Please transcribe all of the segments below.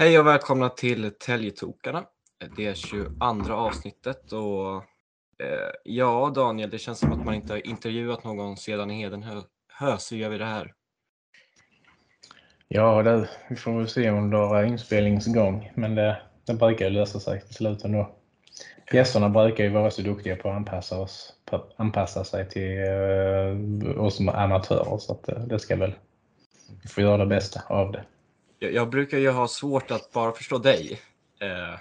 Hej och välkomna till Täljetokarna. Det är 22 avsnittet och eh, ja, Daniel, det känns som att man inte har intervjuat någon sedan i Hedenhö, så gör vi det här. Ja, det, vi får väl se under inspelningsgång, men det, det brukar lösa sig till slut ändå. Gästerna brukar ju vara så duktiga på att anpassa, oss, på anpassa sig till eh, oss som amatörer, så att, eh, det ska väl, vi får göra det bästa av det. Jag, jag brukar ju ha svårt att bara förstå dig. Eh,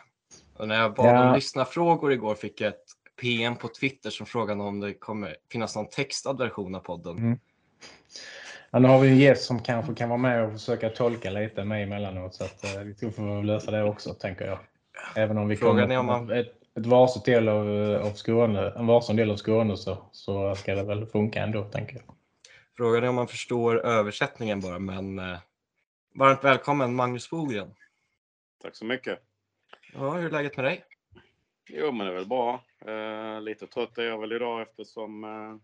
och när jag bad ja. om lyssnarfrågor igår fick jag ett PM på Twitter som frågade om det kommer finnas någon textad version av podden. Mm. Ja, nu har vi en gäst som kanske kan vara med och försöka tolka lite med emellanåt så att eh, vi tror får lösa det också tänker jag. Även om vi Frågan är om man... ett, ett varsin del av, av Skåne, en varsin del av Skåne så, så ska det väl funka ändå tänker jag. Frågan är om man förstår översättningen bara men eh, Varmt välkommen Magnus Bogren. Tack så mycket. Ja, hur är läget med dig? Jo, men det är väl bra. Eh, lite trött är jag väl idag eftersom eh,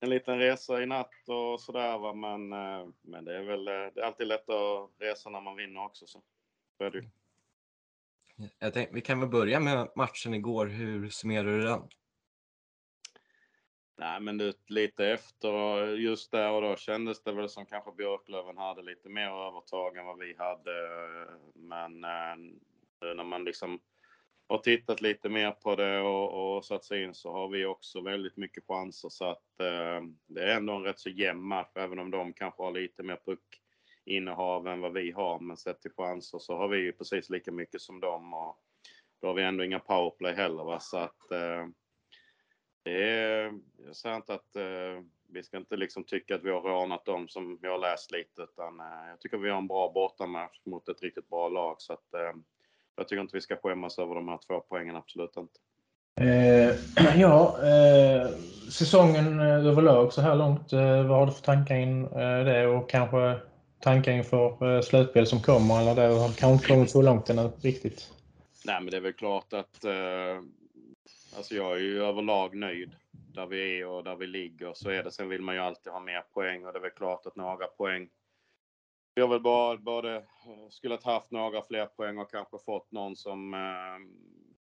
en liten resa i natt och sådär. Va? Men, eh, men det är väl eh, det är alltid lätt att resa när man vinner också. Så, så är det ju. Jag tänkte, vi kan väl börja med matchen igår. Hur summerar du den? Nej, men det, lite efter just där och då kändes det väl som kanske Björklöven hade lite mer övertag än vad vi hade. Men eh, när man liksom har tittat lite mer på det och, och satt sig in så har vi också väldigt mycket chanser så att eh, det är ändå en rätt så jämn match även om de kanske har lite mer puckinnehav än vad vi har. Men sett till chanser så har vi ju precis lika mycket som dem och då har vi ändå inga powerplay heller. Va? Så att eh, är, jag säger inte att eh, vi ska inte liksom tycka att vi har rånat dem som vi har läst lite, utan eh, jag tycker vi har en bra bortamatch mot ett riktigt bra lag. Så att, eh, jag tycker inte vi ska skämmas över de här två poängen, absolut inte. Eh, ja, eh, säsongen eh, överlag så här långt, vad har du för tankar in det och kanske tankar inför slutspel som kommer eller det har kanske inte kommit så långt ännu riktigt? Nej, men det är väl klart att Alltså jag är ju överlag nöjd där vi är och där vi ligger. Så är det. Sen vill man ju alltid ha mer poäng och det är väl klart att några poäng. Vi har väl bara, både skulle ha haft några fler poäng och kanske fått någon som eh,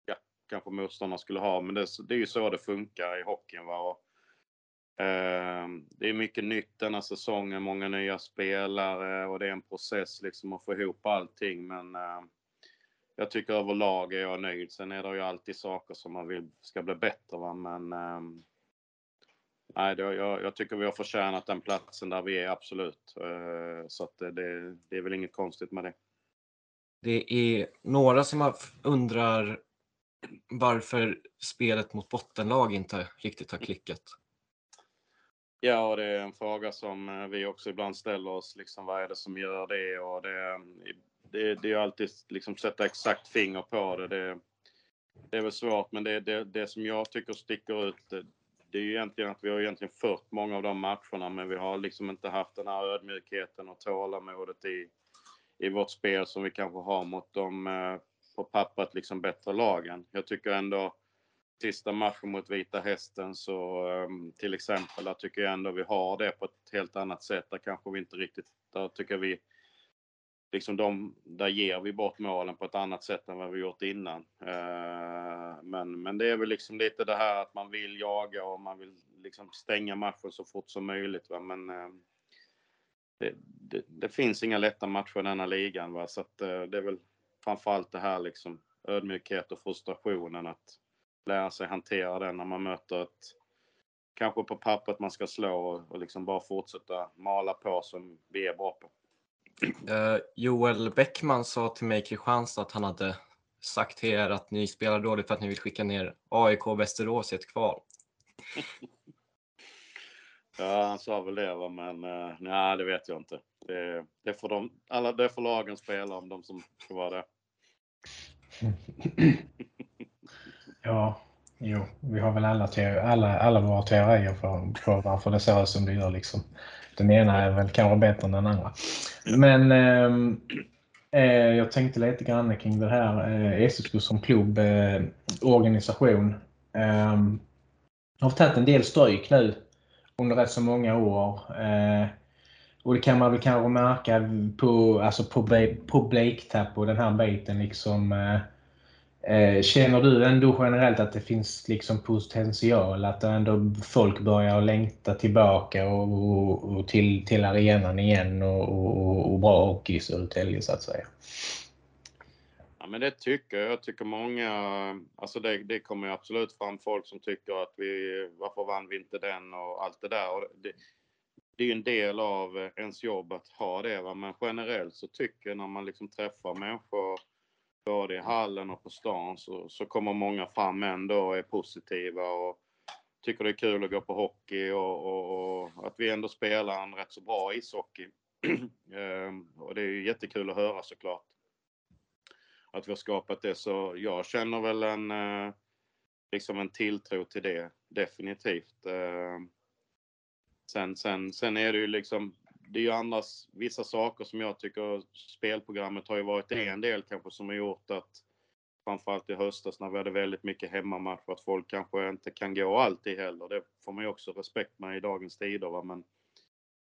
ja, kanske motståndarna skulle ha. Men det, det, är ju så det funkar i hockeyn. Va? Och, eh, det är mycket nytt denna säsongen, många nya spelare och det är en process liksom att få ihop allting. Men eh, jag tycker överlag är jag nöjd. Sen är det ju alltid saker som man vill ska bli bättre. Va? Men um, nej, det, jag, jag, tycker vi har förtjänat den platsen där vi är, absolut. Uh, så att det, det, är väl inget konstigt med det. Det är några som undrar varför spelet mot bottenlag inte riktigt har klickat. Ja, det är en fråga som eh, vi också ibland ställer oss. Liksom, vad är det som gör det? Och det det, det är alltid liksom sätta exakt finger på det. Det, det är väl svårt, men det, det, det som jag tycker sticker ut, det, det är ju egentligen att vi har egentligen fört många av de matcherna, men vi har liksom inte haft den här ödmjukheten och tålamodet i, i vårt spel som vi kanske har mot de eh, på pappret liksom bättre lagen. Jag tycker ändå sista matchen mot Vita Hästen så ehm, till exempel, där tycker jag ändå vi har det på ett helt annat sätt. Där kanske vi inte riktigt, där tycker vi liksom de, där ger vi bort målen på ett annat sätt än vad vi gjort innan. Eh, men, men det är väl liksom lite det här att man vill jaga och man vill liksom stänga matchen så fort som möjligt. Va? Men eh, det, det, det, finns inga lätta matcher i denna ligan. Va? Så att, eh, det är väl framförallt det här liksom ödmjukhet och frustrationen att lära sig hantera den när man möter ett kanske på pappret man ska slå och, och liksom bara fortsätta mala på som vi är bra på. Uh, Joel Bäckman sa till mig i Kristianstad att han hade sagt till er att ni spelar dåligt för att ni vill skicka ner AIK Västerås i ett kval. ja, han sa väl det, va? men uh, nej, det vet jag inte. Det, det, får de, alla, det får lagen spela om de som ska vara det. ja, jo, vi har väl alla, teori, alla, alla våra teorier för, för varför det ser ut som det gör. Liksom. Den ena är väl kanske bättre än den andra. Men ehm, eh, jag tänkte lite grann kring det här eh, SSK som klubb, eh, organisation. Eh, har tagit en del stryk nu under rätt så många år. Eh, och det kan man väl kanske märka på, alltså Blake och den här biten. Liksom, eh, Eh, känner du ändå generellt att det finns liksom potential? Att ändå folk börjar längta tillbaka och, och, och till, till arenan igen och, och, och bra hockey i Södertälje så att säga? Ja, men det tycker jag. Jag tycker många, alltså det, det kommer absolut fram folk som tycker att vi, varför vann vi inte den och allt det där. Och det, det är ju en del av ens jobb att ha det. Va? Men generellt så tycker jag när man liksom träffar människor både i hallen och på stan så, så kommer många fram ändå och är positiva och tycker det är kul att gå på hockey och, och, och att vi ändå spelar en rätt så bra ishockey. Ehm, och det är ju jättekul att höra såklart. Att vi har skapat det så jag känner väl en eh, liksom en tilltro till det definitivt. Ehm, sen, sen, sen är det ju liksom, det är ju annars vissa saker som jag tycker spelprogrammet har ju varit en del kanske som har gjort att framförallt i höstas när vi hade väldigt mycket hemmamatcher att folk kanske inte kan gå alltid heller. Det får man ju också respekt med i dagens tider. Va? Men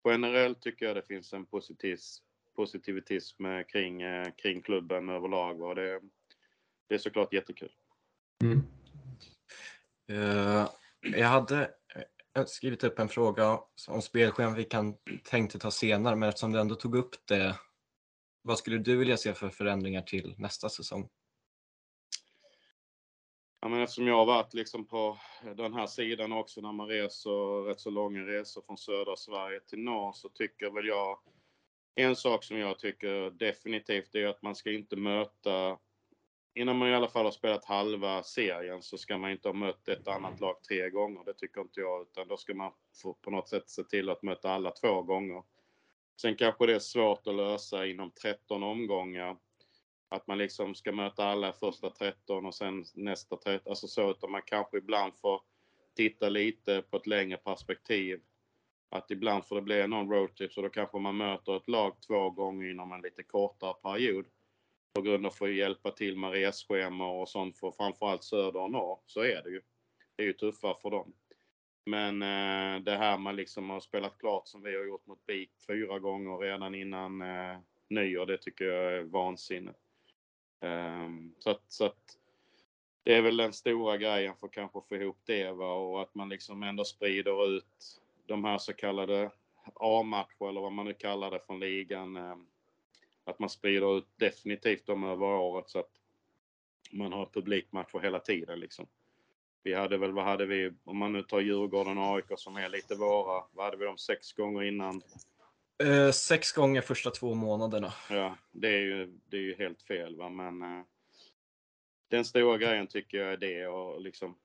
generellt tycker jag det finns en positiv, positivitism kring, eh, kring klubben överlag och det, det är såklart jättekul. Mm. Uh, jag hade skrivit upp en fråga om spelschema vi kan tänkte ta senare, men eftersom du ändå tog upp det, vad skulle du vilja se för förändringar till nästa säsong? Ja, men eftersom jag har varit liksom på den här sidan också när man reser rätt så långa resor från södra Sverige till norr så tycker väl jag en sak som jag tycker definitivt är att man ska inte möta innan man i alla fall har spelat halva serien så ska man inte ha mött ett annat lag tre gånger. Det tycker inte jag. Utan då ska man få på något sätt se till att möta alla två gånger. Sen kanske det är svårt att lösa inom 13 omgångar. Att man liksom ska möta alla första 13 och sen nästa 13. Alltså så, utan man kanske ibland får titta lite på ett längre perspektiv. Att ibland får det bli någon roadtrip så då kanske man möter ett lag två gånger inom en lite kortare period på grund av att få hjälpa till med resschema och sånt för framförallt söder och norr. Så är det ju. Det är ju tuffare för dem. Men eh, det här med liksom att spelat klart som vi har gjort mot BIK fyra gånger redan innan eh, nyår, det tycker jag är vansinne. Eh, så, att, så att det är väl den stora grejen för att kanske få ihop det va? och att man liksom ändå sprider ut de här så kallade A-matcher eller vad man nu kallar det från ligan. Ehm, att man sprider ut definitivt dem över året så att man har publikmatcher hela tiden liksom. Vi hade väl, vad hade vi, om man nu tar Djurgården och AIK som är lite våra, vad hade vi dem sex gånger innan? Eh, sex gånger första två månaderna. Ja, det är ju, det är ju helt fel va, men eh, den stora grejen tycker jag är det och liksom,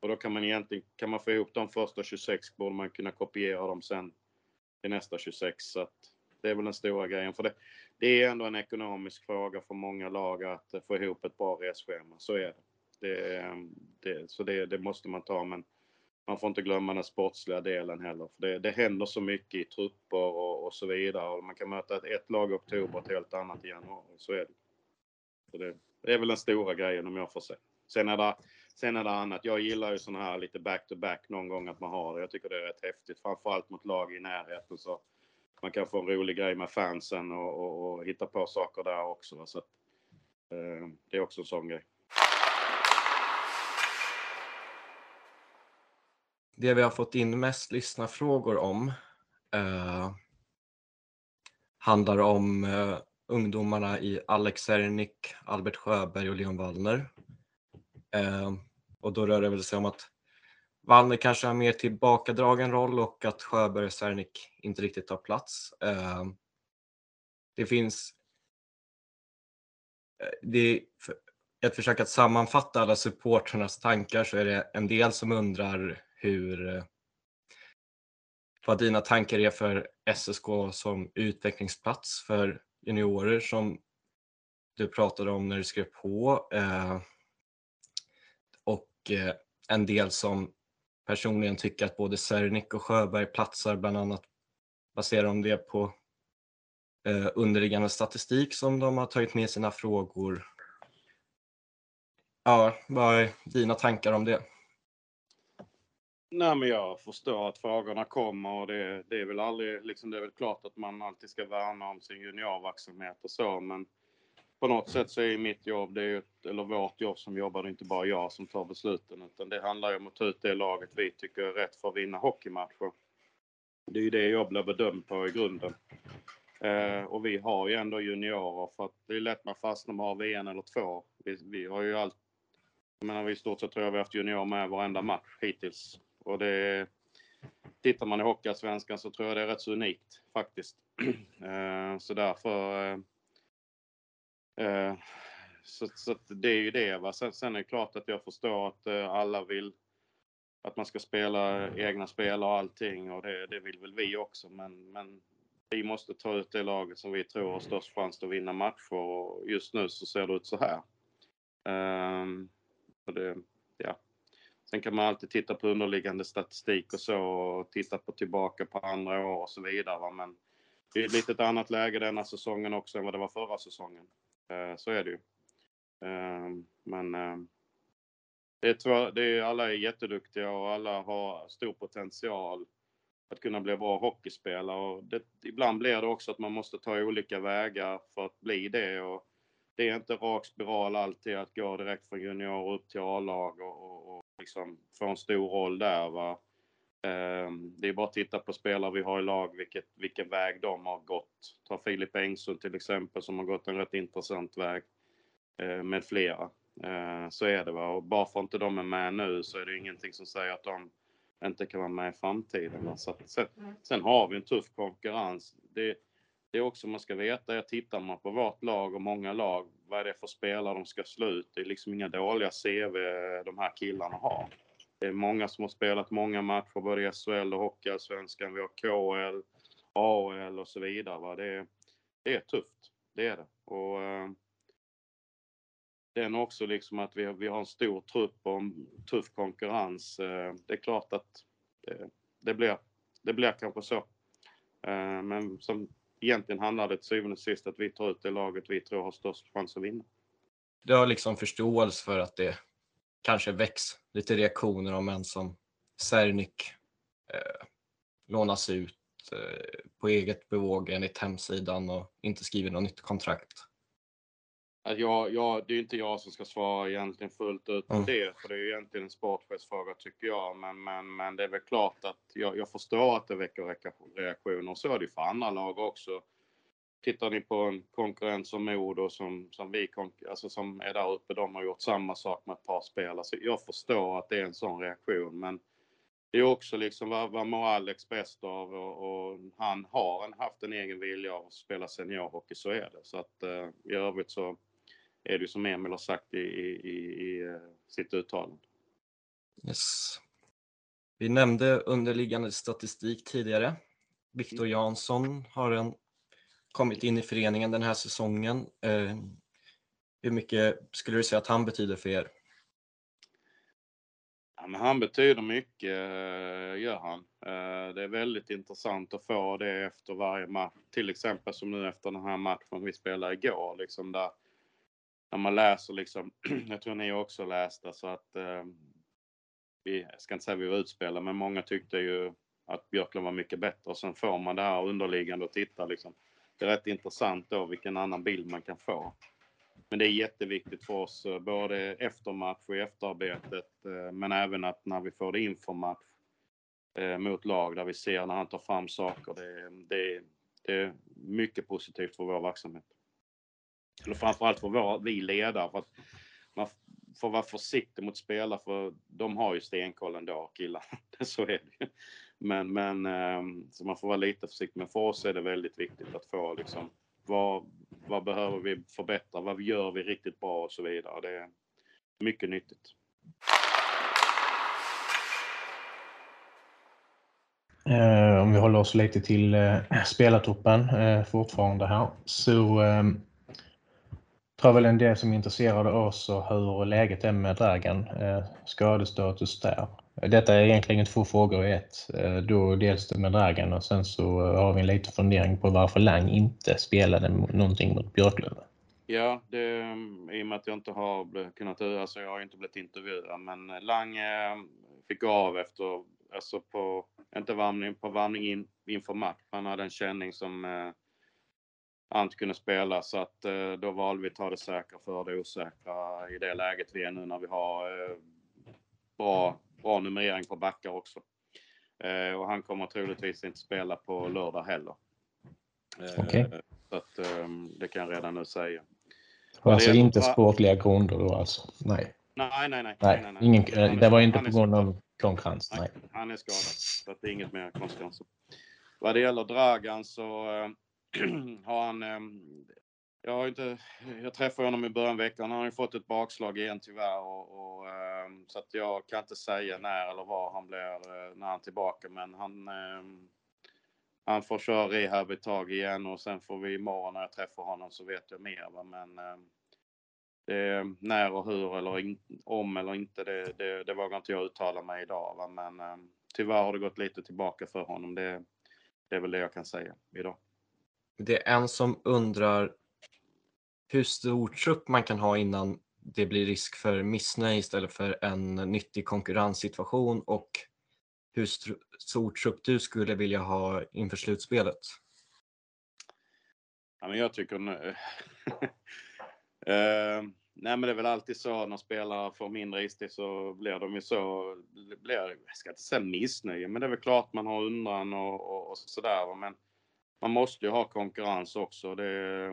och då kan man egentligen, kan man få ihop de första 26 borde man kunna kopiera dem sen till nästa 26 så att det är väl den stora grejen. För det, det är ändå en ekonomisk fråga för många lag att eh, få ihop ett bra resschema. Så är det. det, det så det, det, måste man ta. Men man får inte glömma den sportsliga delen heller. För det, det händer så mycket i trupper och, och så vidare. Och man kan möta ett, ett lag i oktober och ett helt annat i januari. Så är det. Så det, det är väl den stora grejen om jag får se. Sen är det, sen är det annat. Jag gillar ju sådana här lite back-to-back -back någon gång att man har det. Jag tycker det är rätt häftigt. Framförallt mot lag i närheten. Så man kan få en rolig grej med fansen och, och, och hitta på saker där också. Så att, eh, det är också en sån grej. Det vi har fått in mest lyssnarfrågor om eh, handlar om eh, ungdomarna i Alex Sernik, Albert Sjöberg och Leon Wallner. Eh, och då rör det väl sig om att Wallner kanske har mer tillbakadragen roll och att Sjöberg och Sernik inte riktigt tar plats. Ehm, det finns eh, det är ett försök att sammanfatta alla supporternas tankar så är det en del som undrar hur eh, vad dina tankar är för SSK som utvecklingsplats för juniorer som du pratade om när du skrev på. Eh, och en del som personligen tycker att både Sernik och Sjöberg platsar bland annat baserar de det på eh, underliggande statistik som de har tagit med sina frågor. Ja, vad är dina tankar om det? Nej, men jag förstår att frågorna kommer och det, det, är väl aldrig, liksom, det är väl klart att man alltid ska värna om sin juniorverksamhet och så, men på något sätt så är mitt jobb, det är ju, eller vårt jobb som jobbar, det är inte bara jag som tar besluten, utan det handlar ju om att ta ut det laget vi tycker är rätt för att vinna hockeymatcher. Det är ju det jag blir bedömd på i grunden. Eh, och vi har ju ändå juniorer för att det är lätt man fastnar med av en eller två. Vi, vi har ju allt, jag menar, vi i stort sett tror jag vi har haft juniorer med varenda match hittills. Och det, tittar man i Hockeyallsvenskan så tror jag det är rätt så unikt faktiskt. Eh, så därför eh, eh, så, så det är ju det. Va? Sen, sen, är det klart att jag förstår att eh, alla vill att man ska spela egna spel och allting och det, det vill väl vi också. Men, men vi måste ta ut det laget som vi tror har störst chans att vinna matcher och just nu så ser det ut så här. Ehm, um, och det, ja. Sen kan man alltid titta på underliggande statistik och så och titta på tillbaka på andra år och så vidare. Va? Men det är ett litet annat läge denna säsongen också än vad det var förra säsongen. Eh, så är det ju. Eh, men eh, det är två, det är, alla är jätteduktiga och alla har stor potential att kunna bli bra hockeyspelare. Och det, ibland blir det också att man måste ta olika vägar för att bli det. Och det är inte rak spiral alltid att gå direkt från junior upp till A-lag och, och, och liksom få en stor roll där. Va? Ehm, det är bara att titta på spelare vi har i lag, vilket, vilken väg de har gått. Ta Filip Engsund till exempel som har gått en rätt intressant väg eh, med flera. Ehm, så är det. Va? Och bara för att inte de är med nu så är det ingenting som säger att de inte kan vara med i framtiden. Så sen, mm. sen, har vi en tuff konkurrens. Det, det är också man ska veta, jag tittar man på vårt lag och många lag, vad är det för spelare de ska slå ut? Det är liksom inga dåliga CV de här killarna har. Det är många som har spelat många matcher, både i SHL och Hockeyallsvenskan. Vi har KL, AL och så vidare. Va? Det, det är tufft, det är det. Och, eh, den också liksom att vi, vi har en stor trupp och en tuff konkurrens. Eh, det är klart att det, det blir, det blir kanske så. Eh, men som egentligen handlar det till syvende och sist att vi tar ut det laget vi tror har störst chans att vinna. Du har liksom förståelse för att det kanske väcks lite reaktioner om en som Sernik eh, lånas ut eh, på eget bevåg enligt hemsidan och inte skriver något nytt kontrakt. Jag, jag, det är inte jag som ska svara egentligen fullt ut på mm. det, för det är ju egentligen en sportchefsfråga tycker jag. Men, men, men det är väl klart att jag, jag förstår att det väcker reaktioner. Så är det ju för andra lag också. Tittar ni på en konkurrent som Modo som, som vi alltså som är där uppe, de har gjort samma sak med ett par spelare. Så jag förstår att det är en sån reaktion. Men det är också liksom vad, vad mår Alex bäst av och, och, han har en, haft en egen vilja av att spela seniorhockey, så är det. Så att eh, i övrigt så är det som Emil har sagt i, i, i eh, sitt uttalande. Yes. Vi nämnde underliggande statistik tidigare. Viktor mm. Jansson har en, kommit in i föreningen den här säsongen. Eh, hur mycket skulle du säga att han betyder för er? Ja, men han betyder mycket, eh, gör han. Eh, det är väldigt intressant att få det efter varje match. Till exempel som nu efter den här matchen vi spelade igår. Liksom där när man läser liksom, jag tror ni också läste så att vi, jag ska inte säga att vi var utspelade, men många tyckte ju att Björklund var mycket bättre och sen får man det här underliggande och tittar liksom. Det är rätt intressant då vilken annan bild man kan få. Men det är jätteviktigt för oss, eh, både efter match och i efterarbetet, eh, men även att när vi får det inför match eh, mot lag där vi ser när han tar fram saker. Det, det, det är mycket positivt för vår verksamhet. Eller framförallt för vår, vi ledare. För att man får vara försiktig mot spelare för de har ju stenkoll ändå, killarna. så är det men, men ehm, så man får vara lite försiktig. Men för oss är det väldigt viktigt att få liksom, vad, vad behöver vi förbättra? Vad gör vi riktigt bra och så vidare. Det är mycket nyttigt. Eh, om vi håller oss lite till eh, spelartruppen eh, fortfarande här så ehm, tror väl en del som är intresserade av oss och hur läget är med Dragan. Eh, skadestatus där. Detta är egentligen två frågor i ett. Eh, då dels det med Dragan och sen så eh, har vi en liten fundering på varför Lang inte spelade någonting mot Björklöven. Ja, det, eh, i och med att jag inte har kunnat, alltså jag har inte blivit intervjuad, men Lang fick gå av efter alltså på, inte varmning, på varmning in, inför match. Han hade en känning som eh, han inte kunde spela så att eh, då valde vi att ta det säkra för det osäkra i det läget vi är nu när vi har eh, bra, bra numrering på backar också. Eh, och han kommer troligtvis inte spela på lördag heller. Eh, okay. Så att, ehm, det kan jag redan nu säga. Och alltså inte sportliga grunder då alltså? Nej. Nej, nej, nej. nej, nej, nej. Ingen, är, det var inte på grund av konkurrens? Nej, han är skadad. Så att det är inget mer konstigt. Vad det gäller Dragan så äh, har han... Äh, jag, har inte, jag träffade honom i början av veckan. Han har ju fått ett bakslag igen tyvärr. Och, och ehm, så att jag kan inte säga när eller var han blir eh, när han är tillbaka. Men han, ehm, han får köra rehab ett tag igen och sen får vi imorgon när jag träffar honom så vet jag mer. Va? Men ehm, det, när och hur eller in, om eller inte, det, det, det vågar inte jag uttala mig idag. Va? Men tyvärr har det gått lite tillbaka för honom. Det, det är väl det jag kan säga idag. Det är en som undrar hur stor trupp man kan ha innan det blir risk för missnöje istället för en nyttig konkurrenssituation och hur stor trupp du skulle vilja ha inför slutspelet? Ja, men jag tycker Uh, nej men det är väl alltid så när spelare får mindre istid så blir de ju så, blir, jag ska inte säga missnöje, men det är väl klart man har undran och, och, och sådär. Men man måste ju ha konkurrens också. Det,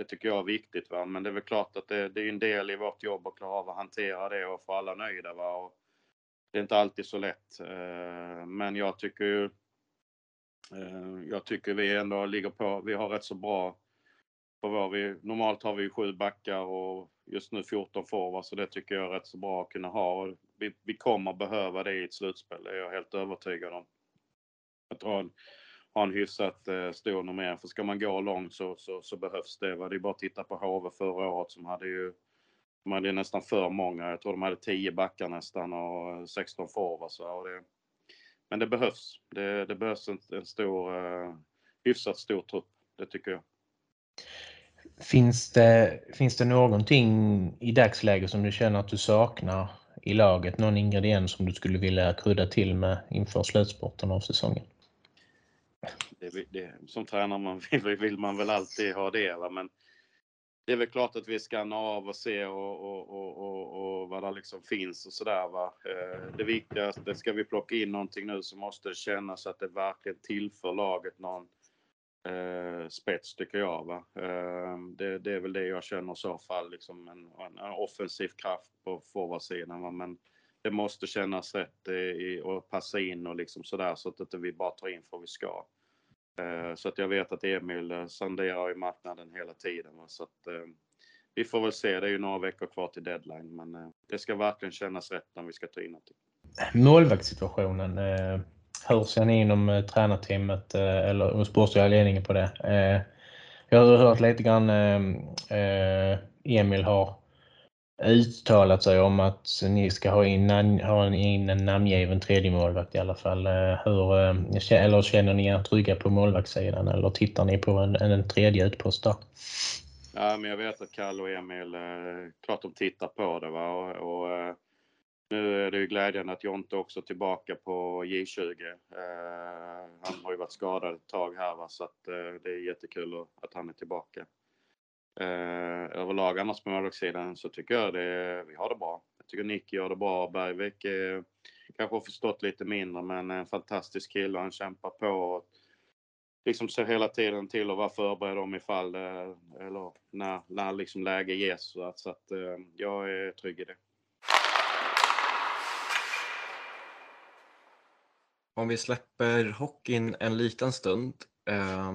det tycker jag är viktigt. Va? Men det är väl klart att det, det är en del i vårt jobb att klara av att hantera det och få alla nöjda. Va? Och det är inte alltid så lätt. Eh, men jag tycker ju, eh, jag tycker vi ändå ligger på, vi har rätt så bra på vår, vi, normalt har vi sju backar och just nu 14 forwards så det tycker jag är rätt så bra att kunna ha. Vi, vi kommer behöva det i ett slutspel, det är jag helt övertygad om. Att ha ha en hyfsat eh, stor nummer. För ska man gå långt så, så, så, behövs det. Va? Det är bara att titta på HV förra året som hade ju de hade nästan för många. Jag tror de hade 10 backar nästan och eh, 16 forwards. Men det behövs. Det, det behövs en, en stor, eh, hyfsat stor trupp. Det tycker jag. Finns det, finns det någonting i dagsläget som du känner att du saknar i laget? Någon ingrediens som du skulle vilja krydda till med inför slutspurten av säsongen? Det, det, som tränare man vill, vill, man väl alltid ha det. Va? Men det är väl klart att vi skannar av och ser och, och, och, och, och vad det liksom finns och sådär. Va? Eh, det viktigaste, ska vi plocka in någonting nu så måste det kännas att det verkligen tillför laget någon eh, spets tycker jag. Va? Eh, det, det, är väl det jag känner i så fall, liksom en, en, en offensiv kraft på forwardsidan. Men det måste kännas rätt och passa in och liksom sådär så att inte vi bara tar in för vi ska. Eh, så att jag vet att Emil sanderar sonderar i marknaden hela tiden. Så att, eh, vi får väl se, det är ju några veckor kvar till deadline men det ska verkligen kännas rätt när vi ska ta in någonting. Målvaktssituationen hur ser ni inom tränarteamet eller sportsliga ledningen på det? Jag har hört lite grann Emil har uttalat sig om att ni ska ha in, ha in en namngiven tredje målvakt i alla fall. Eh, hur, eh, eller känner ni er trygga på målvaktssidan eller tittar ni på en, en tredje utpost där? Ja, men jag vet att Kalle och Emil, eh, klart de tittar på det. Va? Och, och nu är det ju glädjande att Jonte också är tillbaka på J20. Eh, han har ju varit skadad ett tag här va, så att, eh, det är jättekul att han är tillbaka. Eh, överlag annars på målvaktssidan så tycker jag det, vi har det bra. Jag tycker Nick gör det bra. Bergvik eh, kanske har förstått lite mindre men en fantastisk kille han kämpar på. Och, liksom ser hela tiden till att vara förberedd om ifall det, eller när, när liksom läge ges. Så att, så att eh, jag är trygg i det. Om vi släpper hockeyn en liten stund. Eh,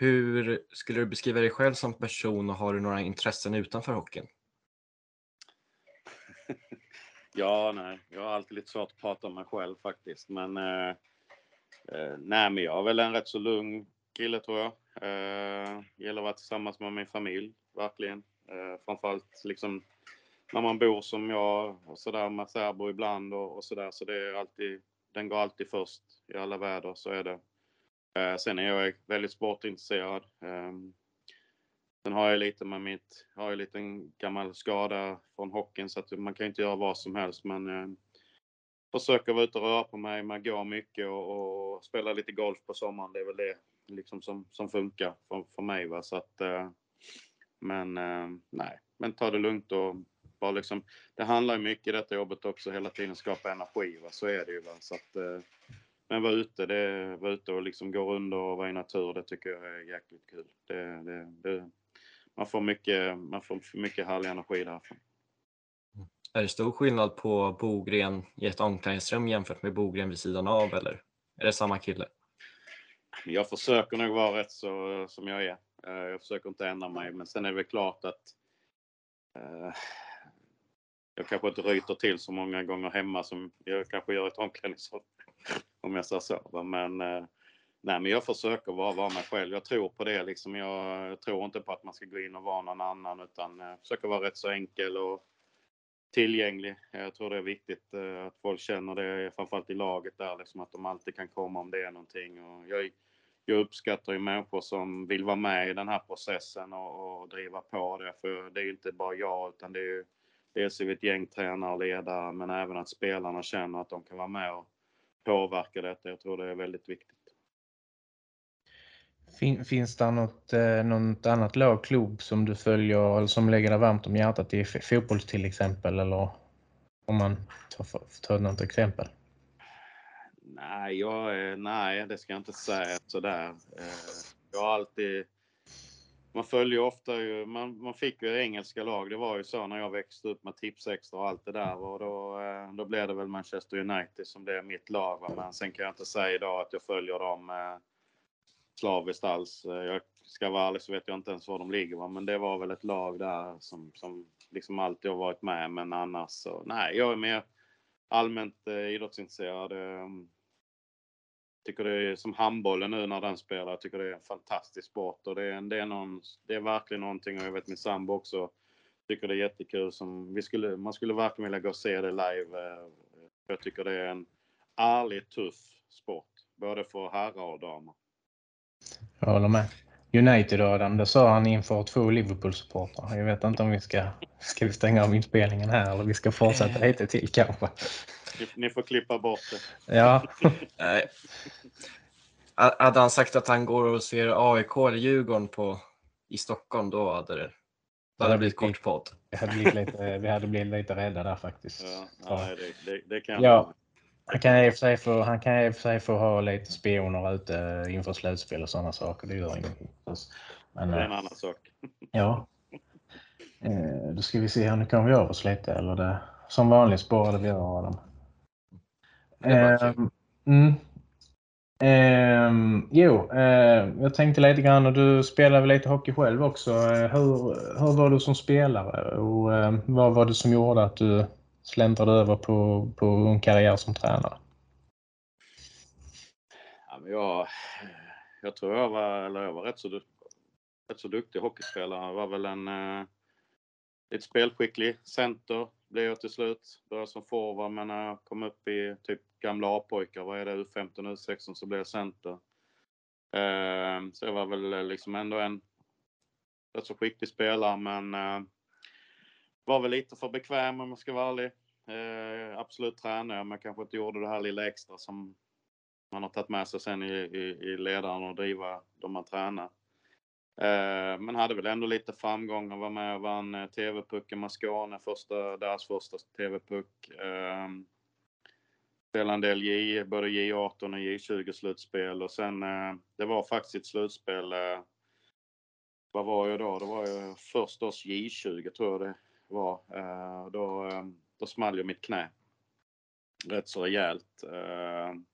hur skulle du beskriva dig själv som person och har du några intressen utanför hockeyn? ja, nej, jag har alltid lite svårt att prata om mig själv faktiskt. Men, eh, eh nej, men jag är väl en rätt så lugn kille tror jag. Eh, gäller att vara tillsammans med min familj, verkligen. Eh, framförallt liksom när man bor som jag och sådär med särbo ibland och, och sådär. Så det är alltid den går alltid först i alla väder, så är det. Eh, sen är jag väldigt sportintresserad. Ehm, sen har jag lite med mitt, har jag lite en gammal skada från hockeyn så att man kan inte göra vad som helst men eh, försöker vara ute och röra på mig, man går mycket och, och spelar lite golf på sommaren. Det är väl det liksom som, som funkar för, för mig. Va? Så att, eh, men eh, nej, men ta det lugnt och bara liksom, det handlar ju mycket i detta jobbet också, hela tiden skapa energi. Va? Så är det ju. Va? Så att, eh, men vara ute, det, vara ute och liksom gå runt och vara i natur, det tycker jag är jäkligt kul. Det, det, det, man, får mycket, man får mycket härlig energi därifrån. Är det stor skillnad på Bogren i ett omklädningsrum jämfört med Bogren vid sidan av eller är det samma kille? Jag försöker nog vara rätt så som jag är. Eh, jag försöker inte ändra mig, men sen är det väl klart att eh, jag kanske inte ryter till så många gånger hemma som jag kanske gör i ett omklädningsrum. Om jag säger så. Men, eh, nej, men jag försöker vara, vara mig själv. Jag tror på det. Liksom. Jag, tror inte på att man ska gå in och vara någon annan utan eh, försöker vara rätt så enkel och tillgänglig. Jag tror det är viktigt eh, att folk känner det, framförallt i laget där, liksom att de alltid kan komma om det är någonting. Och jag, jag uppskattar ju människor som vill vara med i den här processen och, och driva på det. För det är ju inte bara jag, utan det är ju dels är vi ett gäng tränare och ledare, men även att spelarna känner att de kan vara med och påverka detta. Jag tror det är väldigt viktigt. Fin, finns det något, eh, något annat lag, klubb som du följer eller som lägger dig varmt om hjärtat i fotboll till exempel? Eller om man tar, tar något exempel? Nej, jag, nej, det ska jag inte säga sådär. Eh, jag har alltid... Man följer ofta ju, man, man fick ju engelska lag. Det var ju så när jag växte upp med Tipsextra och allt det där. Och då, eh, då blev det väl Manchester United som blev mitt lag. Men sen kan jag inte säga idag att jag följer dem eh, slaviskt alls. Eh, jag ska vara ärlig så vet jag inte ens var de ligger. Men det var väl ett lag där som, som liksom alltid har varit med. Men annars så, nej, jag är mer allmänt eh, idrottsintresserad tycker det är som handbollen nu när den spelar. Jag tycker det är en fantastisk sport och det är, det är, någon, det är verkligen någonting och jag vet min sambo också tycker det är jättekul. Som vi skulle, man skulle verkligen vilja gå och se det live. Eh, jag tycker det är en ärligt tuff sport, både för herrar och damer. Jag håller med. United-Adam, det sa han inför två Liverpool-supportrar. Jag vet inte om vi ska, ska vi stänga av inspelningen här eller vi ska fortsätta lite till kanske. Ni, ni får klippa bort det. Ja. hade han sagt att han går och ser AIK eller Djurgården på, i Stockholm, då hade det, då hade det blivit kort podd. Vi hade blivit lite, vi hade blivit lite rädda där faktiskt. Ja, nej, det, det, det kan ja. Han kan, i och för sig få, han kan i och för sig få ha lite spioner ute inför slutspel och sådana saker. Det gör ingenting. Men, det är en eh, annan sak. Ja. Eh, då ska vi se här, nu kan vi av oss lite. Eller det, som vanligt spårade vi av Adam. Eh, mm. Eh, jo, eh, jag tänkte lite grann och du spelar väl lite hockey själv också. Eh, hur, hur var du som spelare och eh, vad var det som gjorde att du släntrade över på, på en karriär som tränare? Ja, men jag, jag tror jag var, eller jag var rätt, så, rätt så duktig hockeyspelare. Jag var väl en eh, lite spelskicklig center blev jag till slut. Började som forward men när jag kom upp i typ gamla A-pojkar, vad är det, U15, U16 så blev jag center. Eh, så jag var väl eh, liksom ändå en rätt så skicklig spelare men eh, var väl lite för bekväm om jag ska vara ärlig. Eh, absolut tränade jag men kanske inte gjorde det här lilla extra som man har tagit med sig sen i, i, i ledaren och driva de man tränar. Eh, men hade väl ändå lite framgångar, var med och vann eh, TV-pucken med Skåne, första, deras första TV-puck. Eh, spelade en del J, både J18 och J20 slutspel och sen eh, det var faktiskt ett slutspel eh, vad var jag då? Det var jag först års J20 tror jag det var. Eh, då, ehm, då small jag mitt knä. Rätt så rejält. Ehm,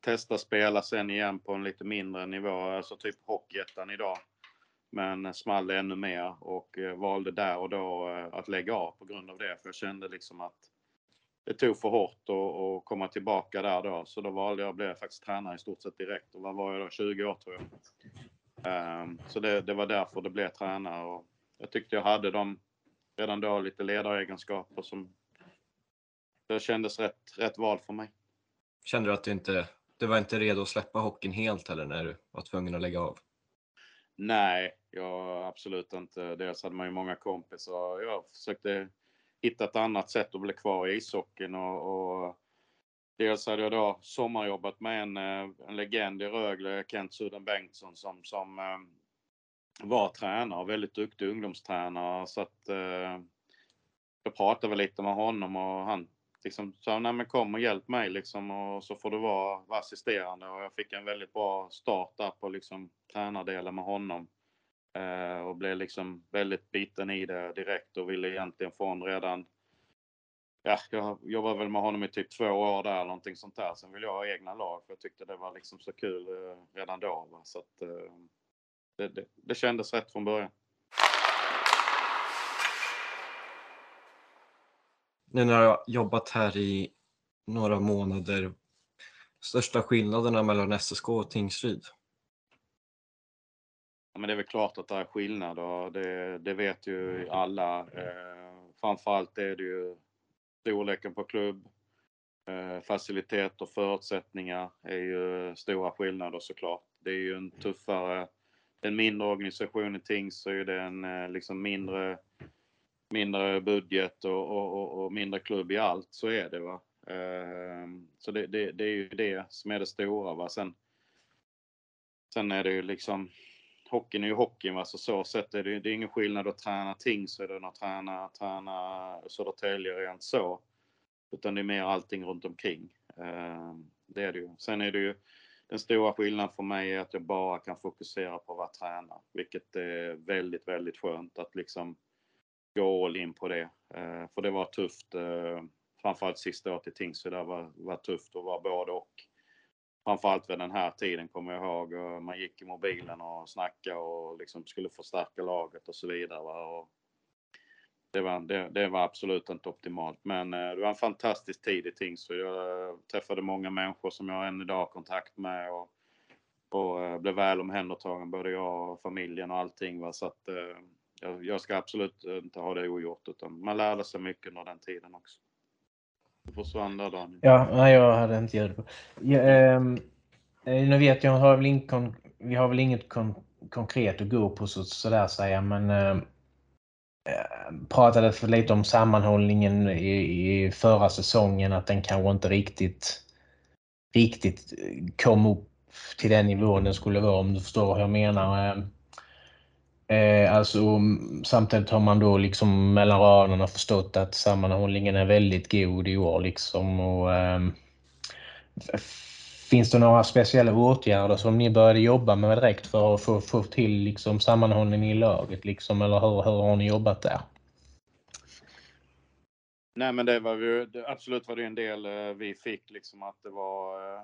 testa spela sen igen på en lite mindre nivå, alltså typ Hockeyettan idag. Men small det ännu mer och eh, valde där och då eh, att lägga av på grund av det. För jag kände liksom att det tog för hårt att komma tillbaka där då. Så då valde jag att bli faktiskt tränare i stort sett direkt. Och vad var jag då? 20 år tror jag. Um, så det, det, var därför det blev tränare. Och jag tyckte jag hade de redan då lite ledaregenskaper som det kändes rätt, rätt val för mig. Kände du att du inte, du var inte redo att släppa hockeyn helt heller när du var tvungen att lägga av? Nej, jag absolut inte. Dels hade man ju många kompisar. Jag försökte hitta ett annat sätt att bli kvar i ishockeyn och, och dels hade jag då sommarjobbat med en, eh, en legend i Rögle, Kent Sudden Bengtsson, som, som eh, var tränare, väldigt duktig ungdomstränare. Så att eh, jag pratade väl lite med honom och han liksom sa, nej men kom och hjälp mig liksom och så får du vara, vara assisterande. Och jag fick en väldigt bra start där på liksom tränardelen med honom. Eh, och blev liksom väldigt biten i det direkt och ville egentligen få honom redan Ja, jag jobbade väl med honom i typ två år där, någonting sånt där. Sen ville jag ha egna lag, för jag tyckte det var liksom så kul eh, redan då. Va? Så att, eh, det, det, det kändes rätt från början. Nu när jag har jobbat här i några månader, största skillnaderna mellan SSK och Tingsryd? Ja, men det är väl klart att det är skillnad och det, det vet ju alla. Eh, framförallt är det ju storleken på klubb, eh, facilitet och förutsättningar är ju stora skillnader såklart. Det är ju en tuffare en mindre organisation i ting så är det en eh, liksom mindre, mindre budget och, och, och, mindre klubb i allt. Så är det. va. Eh, så det, det, det, är ju det som är det stora. Va? Sen, sen är det ju liksom hockeyn är ju hockeyn. Va? Så så sätt är det, det är ingen skillnad att träna Tingsryd än att träna, träna Södertälje rent så. Utan det är mer allting runt omkring. Eh, det är det ju. Sen är det ju den stora skillnaden för mig är att jag bara kan fokusera på att vara tränare, vilket är väldigt, väldigt skönt att liksom gå all in på det. Eh, för det var tufft, eh, framförallt sista året i Tingsryd, det var, var tufft att vara både och. Framförallt vid den här tiden kommer jag ihåg, man gick i mobilen och snackade och liksom skulle förstärka laget och så vidare. Och det var, det, det, var absolut inte optimalt. Men eh, det var en fantastisk tid i Tingsryd. Jag eh, träffade många människor som jag än idag har kontakt med och, och eh, blev väl omhändertagen, både jag och familjen och allting. Va? Så att, eh, jag, jag, ska absolut inte ha det ogjort, utan man lärde sig mycket under den tiden också. Du försvann där Daniel. Ja, nej, jag hade inte ljud på. Ja, ehm, eh, nu vet jag, har väl in, vi har väl inget kon, konkret att gå på så, sådär säga, men eh, ehm, pratade för lite om sammanhållningen i, i förra säsongen, att den kanske inte riktigt, riktigt eh, kom upp till den nivån den skulle vara om du förstår vad jag menar. Ehm, Eh, alltså, mm, samtidigt har man då liksom mellan raderna förstått att sammanhållningen är väldigt god i år. Liksom, och, eh, finns det några speciella åtgärder som ni började jobba med direkt för att få, få till liksom, sammanhållning i laget? Liksom, eller hur, hur har ni jobbat där? Nej, men det var ju absolut var det en del eh, vi fick liksom att det var, eh,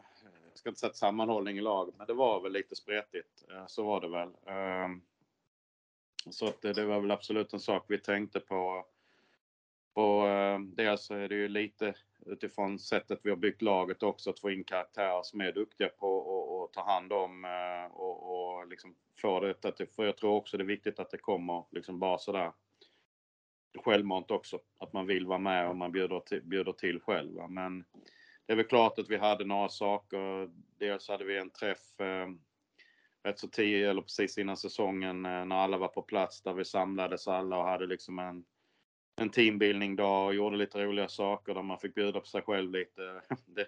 jag ska inte säga sammanhållning i laget, men det var väl lite spretigt. Eh, så var det väl. Ehm, så att det var väl absolut en sak vi tänkte på. Och eh, dels är det ju lite utifrån sättet vi har byggt laget också, att få in karaktärer som är duktiga på att ta hand om eh, och, och liksom få detta till... för jag tror också det är viktigt att det kommer liksom bara sådär självmant också. Att man vill vara med och man bjuder till, bjuder till själv. Men det är väl klart att vi hade några saker. Dels hade vi en träff eh, rätt så tidigt, eller precis innan säsongen, eh, när alla var på plats, där vi samlades alla och hade liksom en, en teambildning dag och gjorde lite roliga saker där man fick bjuda på sig själv lite. Det,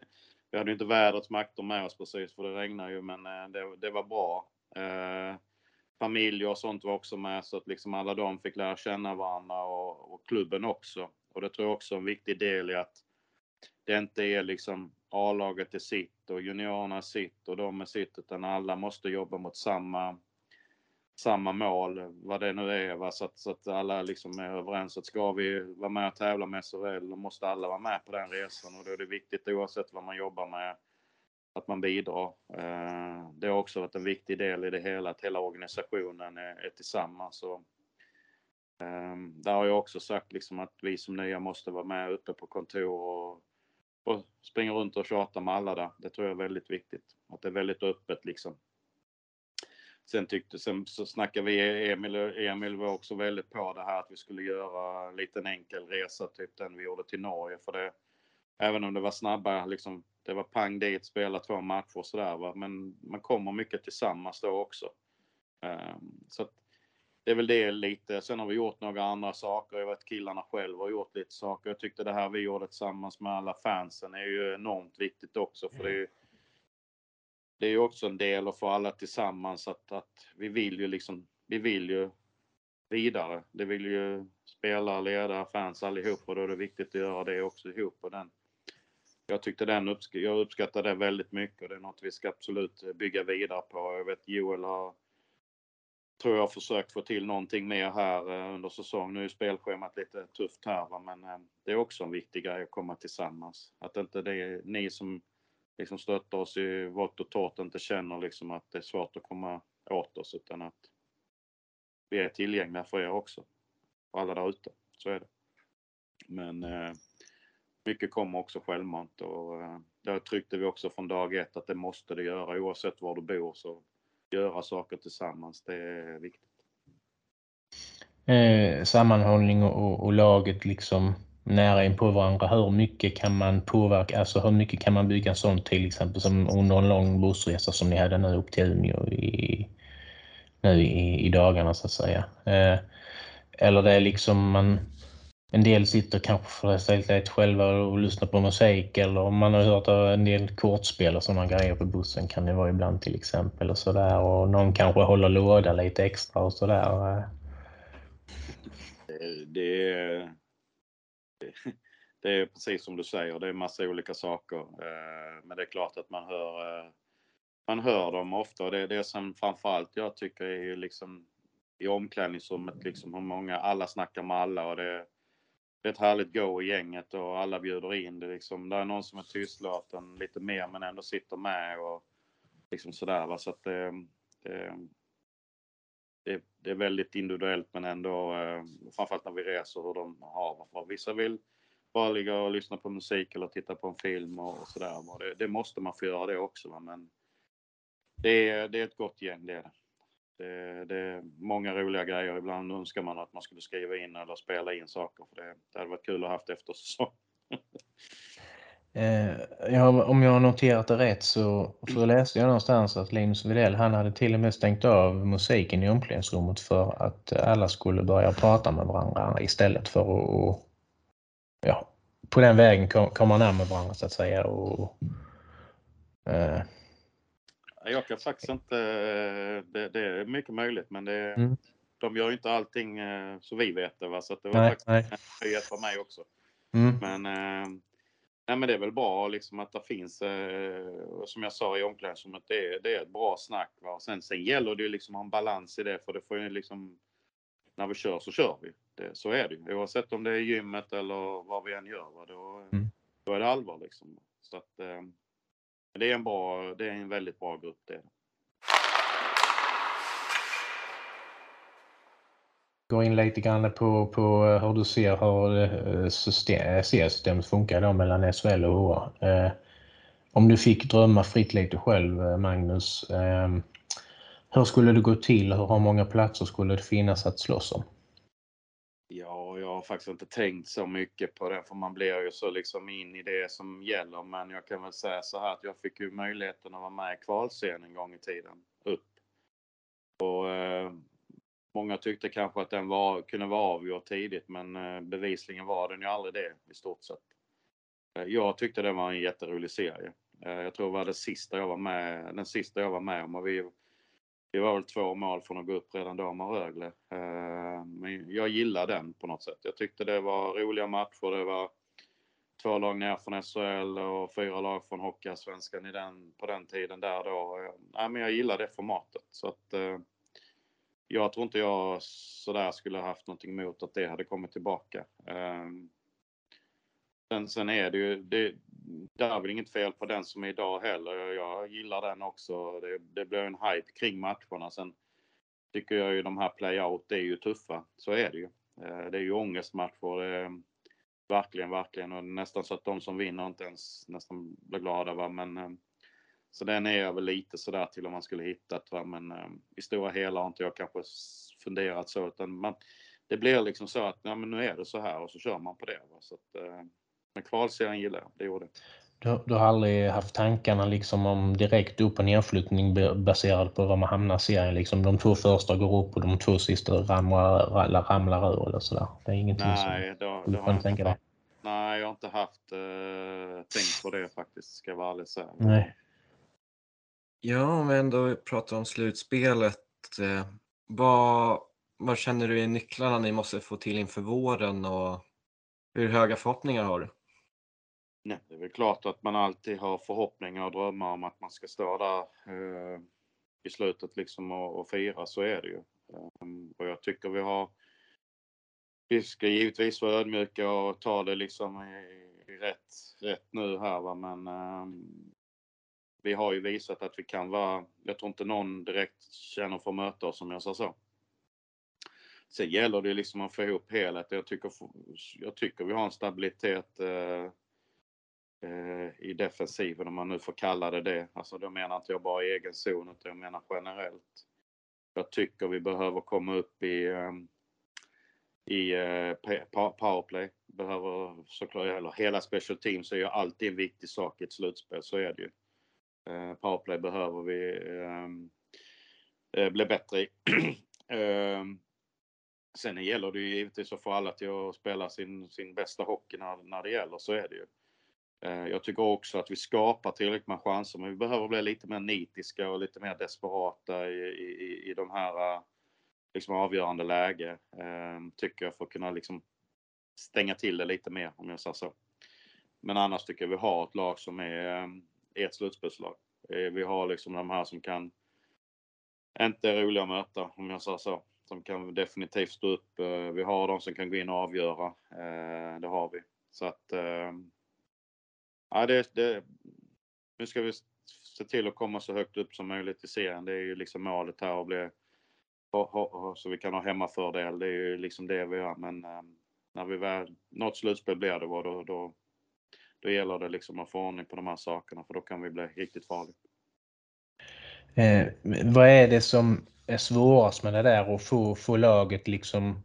vi hade ju inte vädrets makter med oss precis, för det regnade ju, men eh, det, det var bra. Eh, familjer och sånt var också med så att liksom alla de fick lära känna varandra och, och klubben också. Och det tror jag också är en viktig del i att det inte är liksom A-laget är sitt och juniorerna är sitt och de är sitt utan alla måste jobba mot samma, samma mål, vad det nu är. Va? Så, att, så att alla liksom är överens att ska vi vara med och tävla med SHL då måste alla vara med på den resan och då är det viktigt oavsett vad man jobbar med att man bidrar. Eh, det har också varit en viktig del i det hela, att hela organisationen är, är tillsammans. Och, eh, där har jag också sagt liksom att vi som nya måste vara med uppe på kontor och, och springa runt och tjata med alla där. Det tror jag är väldigt viktigt. Att det är väldigt öppet liksom. Sen, tyckte, sen så snackade vi, Emil, Emil var också väldigt på det här att vi skulle göra en liten enkel resa, typ den vi gjorde till Norge. För det, även om det var snabba liksom, det var pang dit, spela två matcher och sådär. Men man kommer mycket tillsammans då också. Um, så att det är väl det lite. Sen har vi gjort några andra saker. Jag vet killarna själva har gjort lite saker. Jag tyckte det här vi gjorde tillsammans med alla fansen är ju enormt viktigt också. För det är ju, det är ju också en del att få alla tillsammans att, att vi vill ju liksom, vi vill ju vidare. Det vill ju spelare, ledare, fans allihop och då är det viktigt att göra det också ihop. Och den, jag tyckte den, uppsk jag uppskattar det väldigt mycket och det är något vi ska absolut bygga vidare på. Jag vet Joel har tror jag försökt få till någonting mer här eh, under säsong. Nu är spelschemat lite tufft här va? men eh, det är också en viktig grej att komma tillsammans. Att inte det är ni som liksom stöttar oss i vått och torrt inte känner liksom att det är svårt att komma åt oss utan att vi är tillgängliga för er också. För alla där ute. Så är det. Men eh, mycket kommer också självmant och eh, där tryckte vi också från dag ett att det måste det göra oavsett var du bor så göra saker tillsammans. Det är viktigt. Eh, sammanhållning och, och, laget liksom nära in på varandra. Hur mycket kan man påverka, alltså hur mycket kan man bygga sånt till exempel som under en lång bussresa som ni hade nu upp till Umeå i, nu i, i dagarna så att säga. Eh, eller det är liksom man en del sitter kanske för sig själva och lyssnar på musik eller om man har hört en del kortspel och sådana grejer på bussen kan det vara ibland till exempel och sådär och någon kanske håller låda lite extra och sådär. Det är, det är precis som du säger, det är massa olika saker. Men det är klart att man hör, man hör dem ofta och det är det som framförallt jag tycker är liksom i omklädningsrummet, liksom hur många, alla snackar med alla och det det är ett härligt go i gänget och alla bjuder in. Det, liksom, det är någon som är tystlåten lite mer men ändå sitter med och liksom sådär. Va? Så att det, det, det, det är väldigt individuellt men ändå eh, framförallt när vi reser hur de har. För vissa vill bara ligga och lyssna på musik eller titta på en film och, och sådär. Det, det måste man få göra det också. Va? Men det är, det är ett gott gäng det är det. Det, eh, det, är många roliga grejer. Ibland önskar man att man skulle skriva in eller spela in saker. För Det, det hade varit kul att ha haft efter säsong. eh, ja, om jag har noterat det rätt så, så läste jag någonstans att Linus Widell han hade till och med stängt av musiken i omklädningsrummet för att alla skulle börja prata med varandra istället för att ja, på den vägen komma närmare varandra så att säga. Och, eh, jag kan faktiskt inte, det, det är mycket möjligt men det, mm. de gör ju inte allting eh, så vi vet det. Va? Så det var nej, faktiskt nej. en nyhet för mig också. Mm. Men, eh, nej, men det är väl bra liksom att det finns, eh, som jag sa i omklädningsrummet, det det är ett bra snack. Va? Sen, sen gäller det ju liksom att ha en balans i det för det får ju liksom, när vi kör så kör vi. Det, så är det ju. Oavsett om det är gymmet eller vad vi än gör. Va? Då, mm. då är det allvar liksom. Så att, det är en, bra, det är en väldigt bra grupp. Det. Gå in lite grann på, på hur du ser hur eh, system, eh, systemet funkar då mellan SHL och HA. Eh, om du fick drömma fritt lite själv, eh, Magnus. Eh, hur skulle det gå till? Hur många platser skulle det finnas att slåss om? Jag har faktiskt inte tänkt så mycket på det för man blir ju så liksom in i det som gäller. Men jag kan väl säga så här att jag fick ju möjligheten att vara med i kvalserien en gång i tiden upp. Och eh, många tyckte kanske att den var, kunde vara avgjord tidigt men eh, bevisligen var den ju aldrig det i stort sett. Eh, jag tyckte det var en jätterolig serie. Eh, jag tror det var det sista jag var med, den sista jag var med om och vi vi var väl två mål från att gå upp redan då med Rögle. Eh, men jag gillar den på något sätt. Jag tyckte det var roliga matcher. Det var två lag ner från SHL och fyra lag från Hockeyallsvenskan den, på den tiden där då. Nej, men jag gillar det formatet. Så att, eh, jag tror inte jag sådär skulle haft någonting emot att det hade kommit tillbaka. Eh, sen, sen är det ju, det, det är väl inget fel på den som är idag heller. Jag gillar den också. Det, det blir en hype kring matcherna. Sen tycker jag ju de här playout är ju tuffa. Så är det ju. Eh, det är ju ångestmatcher. Det är, verkligen, verkligen. Och nästan så att de som vinner inte ens nästan blir glada. Va? Men, eh, så den är jag väl lite sådär till om man skulle hittat. Va? Men eh, i stora hela har inte jag kanske funderat så. Utan man, det blir liksom så att ja, men nu är det så här och så kör man på det. Va? Så att, men kvalserien gillar jag, det gjorde Du, du, har aldrig haft tankarna liksom om direkt upp och nedflyttning baserat på var man hamnar i serien? Liksom de två första går upp och de två sista ramlar, ramlar ur eller sådär? Det är ingenting Nej, som du kan tänka dig? Nej, jag har inte haft eh, tänkt på det faktiskt, ska jag vara ärlig säga. Nej. Ja, om vi ändå pratar om slutspelet. Eh, vad, vad känner du är nycklarna ni måste få till inför våren och hur höga förhoppningar har du? Nej, det är väl klart att man alltid har förhoppningar och drömmar om att man ska stå där eh, i slutet liksom och, och fira, så är det ju. Um, och jag tycker vi har vi ska givetvis vara ödmjuka och ta det liksom i, i rätt, rätt nu här va, men um, vi har ju visat att vi kan vara, jag tror inte någon direkt känner för att möta oss om jag sa så. Sen gäller det liksom att få ihop helheten. Jag tycker, jag tycker vi har en stabilitet eh, eh, Eh, i defensiven om man nu får kalla det det. Alltså då menar inte jag bara i egen zon utan jag menar generellt. Jag tycker vi behöver komma upp i, ehm, i eh, powerplay. Behöver såklart, eller hela special teams är ju alltid en viktig sak i ett slutspel, så är det ju. Eh, powerplay behöver vi ehm, bli bättre i. Ehm, sen gäller det ju givetvis att få alla till att spela sin, sin bästa hockey när, när det gäller, så är det ju. Eh, jag tycker också att vi skapar tillräckligt med chanser, men vi behöver bli lite mer nitiska och lite mer desperata i, i, i de här eh, liksom avgörande läge, eh, tycker jag, för att kunna liksom stänga till det lite mer, om jag säger så. Men annars tycker jag vi har ett lag som är ett slutspelslag. Vi har liksom de här som kan, inte är roliga att möta om jag säger så, som kan definitivt stå upp. Vi har de som kan gå in och avgöra. Det har vi. Så att, ja det, det, nu ska vi se till att komma så högt upp som möjligt i serien. Det är ju liksom målet här att bli så vi kan ha hemmafördel. Det är ju liksom det vi gör. Men eh, när vi väl, något slutspel blir det, då, då, då gäller det liksom att få ordning på de här sakerna för då kan vi bli riktigt farliga. Eh, vad är det som är svårast med det där att få, få laget liksom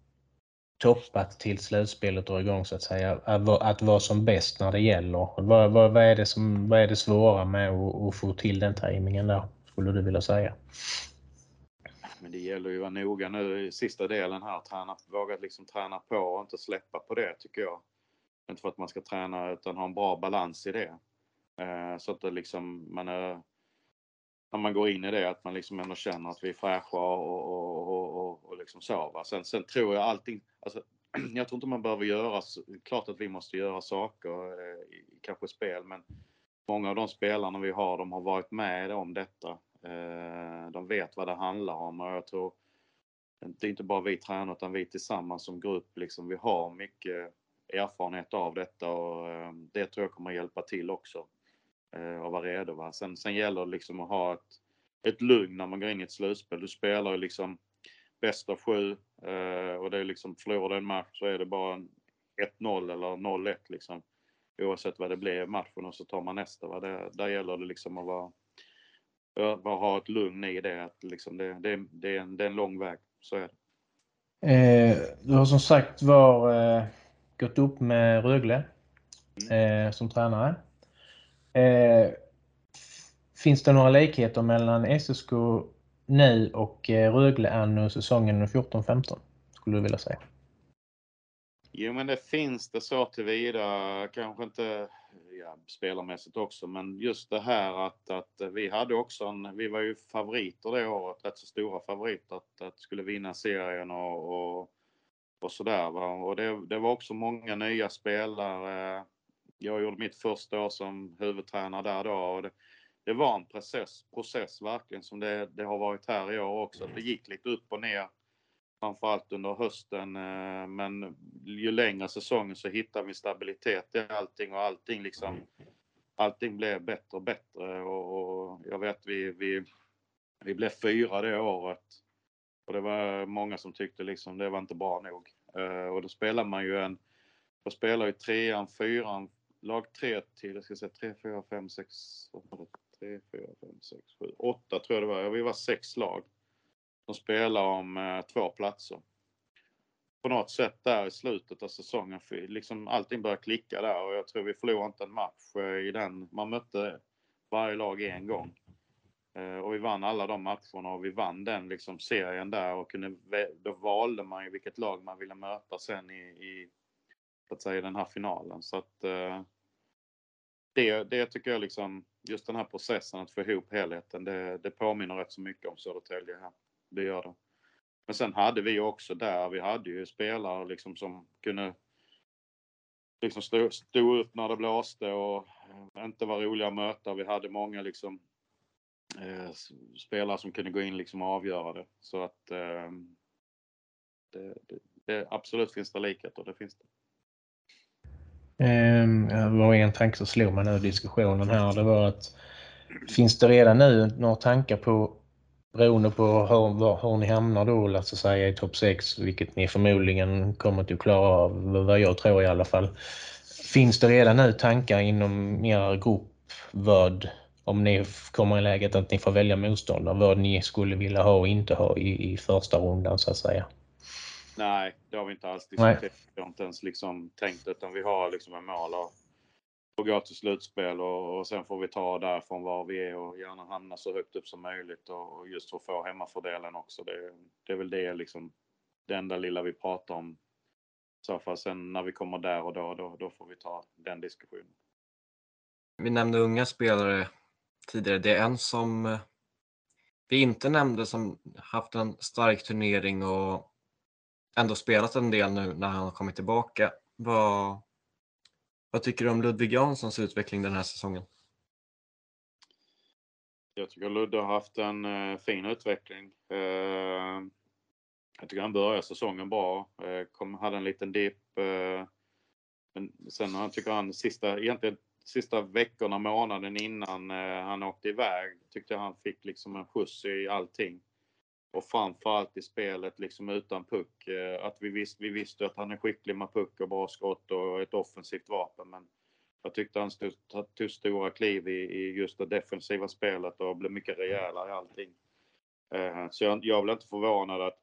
toppat till slutspelet drar igång så att säga? Att, att vara som bäst när det gäller. Vad, vad, vad, är, det som, vad är det svåra med att, att få till den tajmingen där, skulle du vilja säga? Men det gäller ju att vara noga nu i sista delen här, träna, våga liksom träna på och inte släppa på det tycker jag. Inte för att man ska träna utan ha en bra balans i det. Eh, så att det liksom, man är, eh, när man går in i det, att man liksom ändå känner att vi är fräscha och, och, och liksom så. Va? Sen, sen tror jag allting, alltså, jag tror inte man behöver göra, klart att vi måste göra saker eh, i kanske spel, men många av de spelarna vi har, de har varit med om detta. Eh, de vet vad det handlar om och jag tror det är inte bara vi tränare utan vi tillsammans som grupp, liksom, vi har mycket erfarenhet av detta och eh, det tror jag kommer hjälpa till också. Eh, att vara redo. Va? Sen, sen gäller det liksom att ha ett, ett lugn när man går in i ett slutspel. Du spelar ju liksom bäst av sju eh, och det är liksom förlorar du en match så är det bara 1-0 eller 0-1 liksom. Oavsett vad det blir i matchen och så tar man nästa. Va? Det, där gäller det liksom att vara, att ha ett lugn i det. Att liksom det, det, det, är en, det är en lång väg. Så är det. Eh, du har som sagt var eh, gått upp med Rögle mm. eh, som tränare. Eh, finns det några likheter mellan SSK nu och eh, Rögle Rögle anno säsongen 14-15? Skulle du vilja säga? Jo, men det finns det så tillvida, kanske inte ja, spelarmässigt också, men just det här att, att vi hade också en, vi var ju favoriter det året, rätt så stora favoriter att, att skulle vinna serien och, och, och sådär. Va? Och det, det var också många nya spelare jag gjorde mitt första år som huvudtränare där då och det, det var en process, process verkligen som det, det, har varit här i år också. Det gick lite upp och ner framförallt under hösten eh, men ju längre säsongen så hittar vi stabilitet i allting och allting liksom allting blev bättre och bättre och, jag vet vi, vi, vi blev fyra det året och det var många som tyckte liksom det var inte bra nog. Eh, och då spelar man ju en, då spelar ju trean, fyran, lag 3 till, jag ska säga 3, 4, 5, 6, 3, 4, 5, 6, 7, 8 tror jag det var. Vi var sex lag som spelade om eh, två platser. på något sätt där i slutet av säsongen, liksom allting började klicka där och jag tror vi förlorade inte en match eh, i den. Man mötte varje lag en gång. Eh, och vi vann alla de matcherna och vi vann den liksom serien där och kunde, då valde man ju vilket lag man ville möta sen i, i så att säga, den här finalen. Så att eh, det, det tycker jag liksom, just den här processen att få ihop helheten, det, det påminner rätt så mycket om Södertälje här. Det gör det. Men sen hade vi också där, vi hade ju spelare liksom som kunde liksom stå, stå upp när det blåste och eh, inte var roliga att möta. Vi hade många liksom eh, spelare som kunde gå in liksom och avgöra det. Så att eh, det, det, det, absolut finns det likheter, det finns det. Ehm, det var en tanke som slog mig nu i diskussionen här. Det var att finns det redan nu några tankar på beroende på hur, hur ni hamnar då, låt oss säga i topp 6, vilket ni förmodligen kommer att klara av, vad jag tror i alla fall. Finns det redan nu tankar inom er grupp vad, om ni kommer i läget att ni får välja motståndare, vad ni skulle vilja ha och inte ha i, i första rundan så att säga? Nej, det har vi inte alls diskuterat. Vi har inte ens liksom tänkt utan vi har liksom en mål att gå till slutspel och, och sen får vi ta därifrån var vi är och gärna hamna så högt upp som möjligt och, och just för att få hemmafördelen också. Det, det är väl det liksom, det enda lilla vi pratar om. Så fall sen när vi kommer där och då, då, då får vi ta den diskussionen. Vi nämnde unga spelare tidigare. Det är en som eh, vi inte nämnde som haft en stark turnering och ändå spelat en del nu när han har kommit tillbaka. Vad, vad tycker du om Ludvig Janssons utveckling den här säsongen? Jag tycker Ludde har haft en eh, fin utveckling. Eh, jag tycker han började säsongen bra. Eh, kom, hade en liten dipp. Eh, men sen jag tycker han sista, egentligen sista veckorna, månaden innan eh, han åkte iväg tyckte jag han fick liksom en skjuts i allting och framförallt i spelet liksom utan puck. Eh, att vi, visst, vi visste att han är skicklig med puck och bra skott och ett offensivt vapen. Men jag tyckte han stod, tog stora kliv i, i just det defensiva spelet och blev mycket rejälare i allting. Eh, så jag, jag blev inte förvånad att,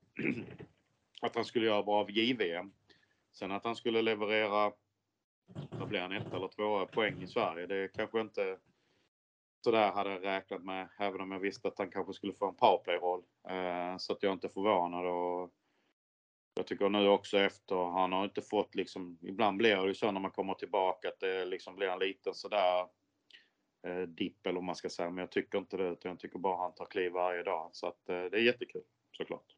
att han skulle göra bra av JVM. Sen att han skulle leverera, vad blir han, ett eller två poäng i Sverige, det kanske inte sådär hade jag räknat med, även om jag visste att han kanske skulle få en powerplay-roll. Eh, så att jag är inte förvånad. Och jag tycker nu också efter, han har inte fått liksom, ibland blir det ju så när man kommer tillbaka att det liksom blir en liten sådär eh, dipp eller vad man ska säga. Men jag tycker inte det, utan jag tycker bara han tar kliv varje dag. Så att eh, det är jättekul såklart.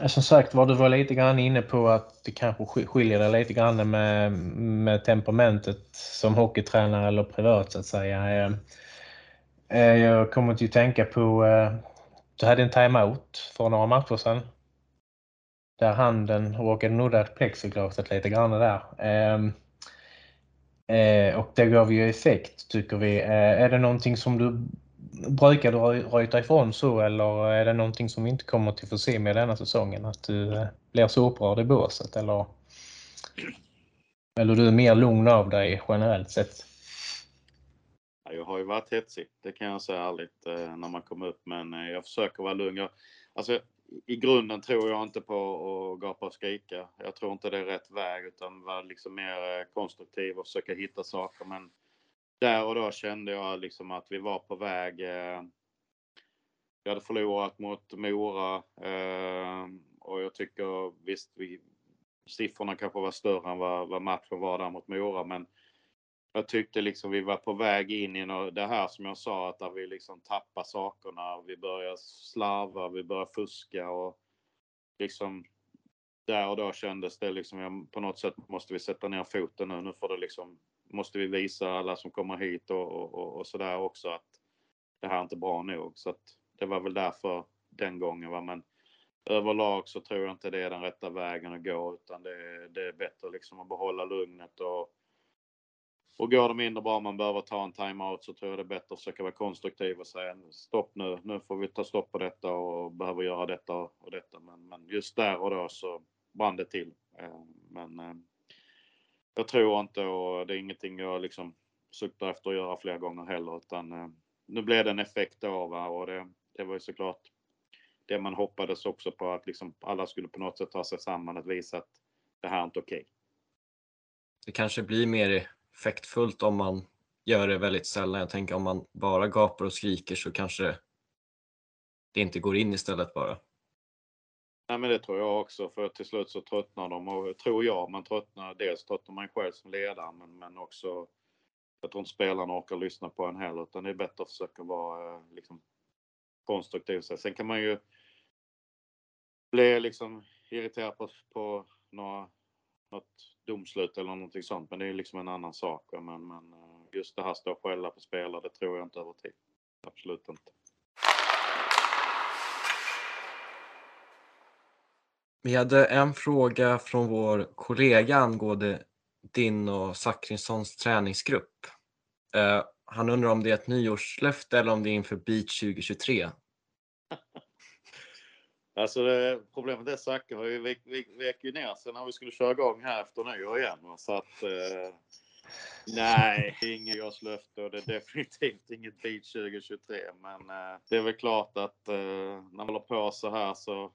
Eh, som sagt var, du var lite grann inne på att det kanske skiljer dig lite grann med, med temperamentet som hockeytränare eller privat så att säga. Eh, eh, jag kommer att tänka på, du hade en timeout för några matcher sedan. Där handen råkade nudda plexiglaset lite grann där. Ehm, och det gav ju effekt tycker vi. Är det någonting som du brukar du röjta ifrån så eller är det någonting som vi inte kommer till få se med denna säsongen? Att du eh, blir så upprörd i båset eller? Eller du är mer lugn av dig generellt sett? Jag har ju varit hetsig, det kan jag säga ärligt, eh, när man kommer upp. Men eh, jag försöker vara lugn. Jag, alltså, I grunden tror jag inte på att gapa och skrika. Jag tror inte det är rätt väg utan vara liksom mer konstruktiv och försöka hitta saker. Men där och då kände jag liksom att vi var på väg. Eh, vi hade förlorat mot Mora eh, och jag tycker visst, vi, siffrorna kanske var större än vad, vad matchen var där mot Mora, men jag tyckte liksom vi var på väg in i det här som jag sa att där vi liksom tappar sakerna. Vi börjar slarva, vi börjar fuska och liksom där och då kändes det liksom, jag, på något sätt måste vi sätta ner foten nu. Nu får det liksom måste vi visa alla som kommer hit och, och, och sådär också att det här är inte bra nog. Så att det var väl därför den gången. Va? Men överlag så tror jag inte det är den rätta vägen att gå utan det är, det är bättre liksom att behålla lugnet och och går det mindre bra man behöver ta en timeout så tror jag det är bättre att försöka vara konstruktiv och säga stopp nu, nu får vi ta stopp på detta och behöver göra detta och detta. Men, men just där och då så brann det till. Eh, men eh, jag tror inte och det är ingenting jag liksom suktar efter att göra fler gånger heller utan eh, nu blev det en effekt av och det, det var ju såklart det man hoppades också på att liksom alla skulle på något sätt ta sig samman att visa att det här är inte okej. Okay. Det kanske blir mer effektfullt om man gör det väldigt sällan. Jag tänker om man bara gapar och skriker så kanske det inte går in istället bara. Nej men det tror jag också för till slut så tröttnar de och tror jag man tröttnar. Dels tröttnar man själv som ledare men, men också jag tror inte spelarna orkar lyssna på en heller utan det är bättre att försöka vara eh, liksom, konstruktiv. Sen kan man ju bli liksom irriterad på, på några, något domslut eller någonting sånt men det är liksom en annan sak. Men, men eh, just det här stå och skälla på spelare det tror jag inte över tid. Absolut inte. Vi hade en fråga från vår kollega angående din och Zachrissons träningsgrupp. Uh, han undrar om det är ett nyårslöfte eller om det är inför Beach 2023. alltså det, problemet är att Zacke har ju vek, vek, ner sig när vi skulle köra igång här efter nyår igen. Så att, eh, nej, inget nyårslöfte och det är definitivt inget Beach 2023. Men eh, det är väl klart att eh, när man håller på så här så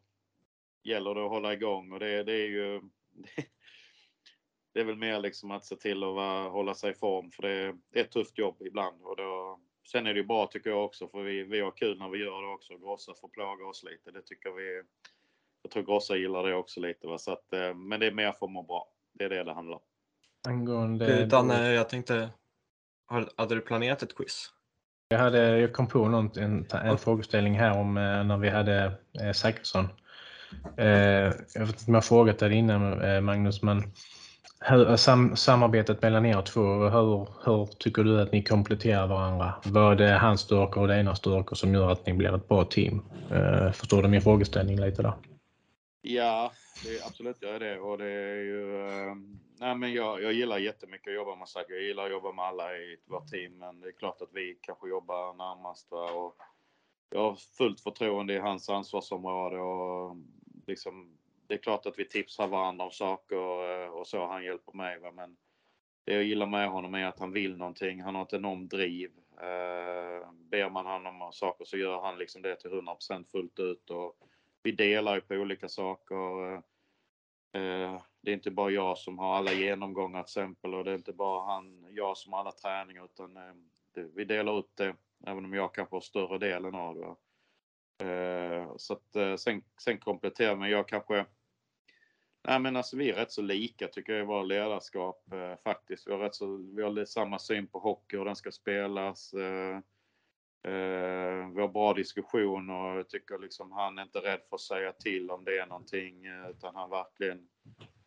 gäller det att hålla igång och det, det är ju det är väl mer liksom att se till att vara, hålla sig i form för det, det är ett tufft jobb ibland. Och då, sen är det ju bra tycker jag också för vi, vi har kul när vi gör det också. Grossa får plåga oss lite. Det tycker vi. Jag tror Grossa gillar det också lite. Va? Så att, eh, men det är mer för att må bra. Det är det det handlar om. Angående... Danne, jag tänkte, hade du planerat ett quiz? Jag, hade, jag kom på något, en, en frågeställning här om eh, när vi hade eh, Zachrisson. Eh, jag vet inte om jag frågat dig innan eh, Magnus, men hur, eh, sam, samarbetet mellan er två, hur, hur tycker du att ni kompletterar varandra? Vad är hans styrkor och dina styrkor som gör att ni blir ett bra team? Förstår du min frågeställning lite där? Ja, det, absolut jag det. Och det är ju, nej men jag, jag gillar jättemycket att jobba med Zack. Jag gillar att jobba med alla i vårt team. Men det är klart att vi kanske jobbar närmast. Va? Och jag har fullt förtroende i hans ansvarsområde. Och liksom, det är klart att vi tipsar varandra om saker och, eh, och så. Han hjälper mig. Va? Men det jag gillar med honom är att han vill någonting. Han har ett enormt driv. Eh, ber man honom om saker så gör han liksom det till 100% fullt ut. Och vi delar ju på olika saker. Eh, eh, det är inte bara jag som har alla genomgångar till exempel och det är inte bara han, jag som har alla träningar utan eh, det, vi delar upp det. Även om jag kanske har större delen av det. Eh, så att eh, sen, sen kompletterar men jag kanske Nej men alltså vi är rätt så lika tycker jag i våra ledarskap eh, faktiskt. Vi har, rätt så, vi har samma syn på hockey och den ska spelas. Vi har bra diskussion och jag tycker liksom han är inte rädd för att säga till om det är någonting utan han verkligen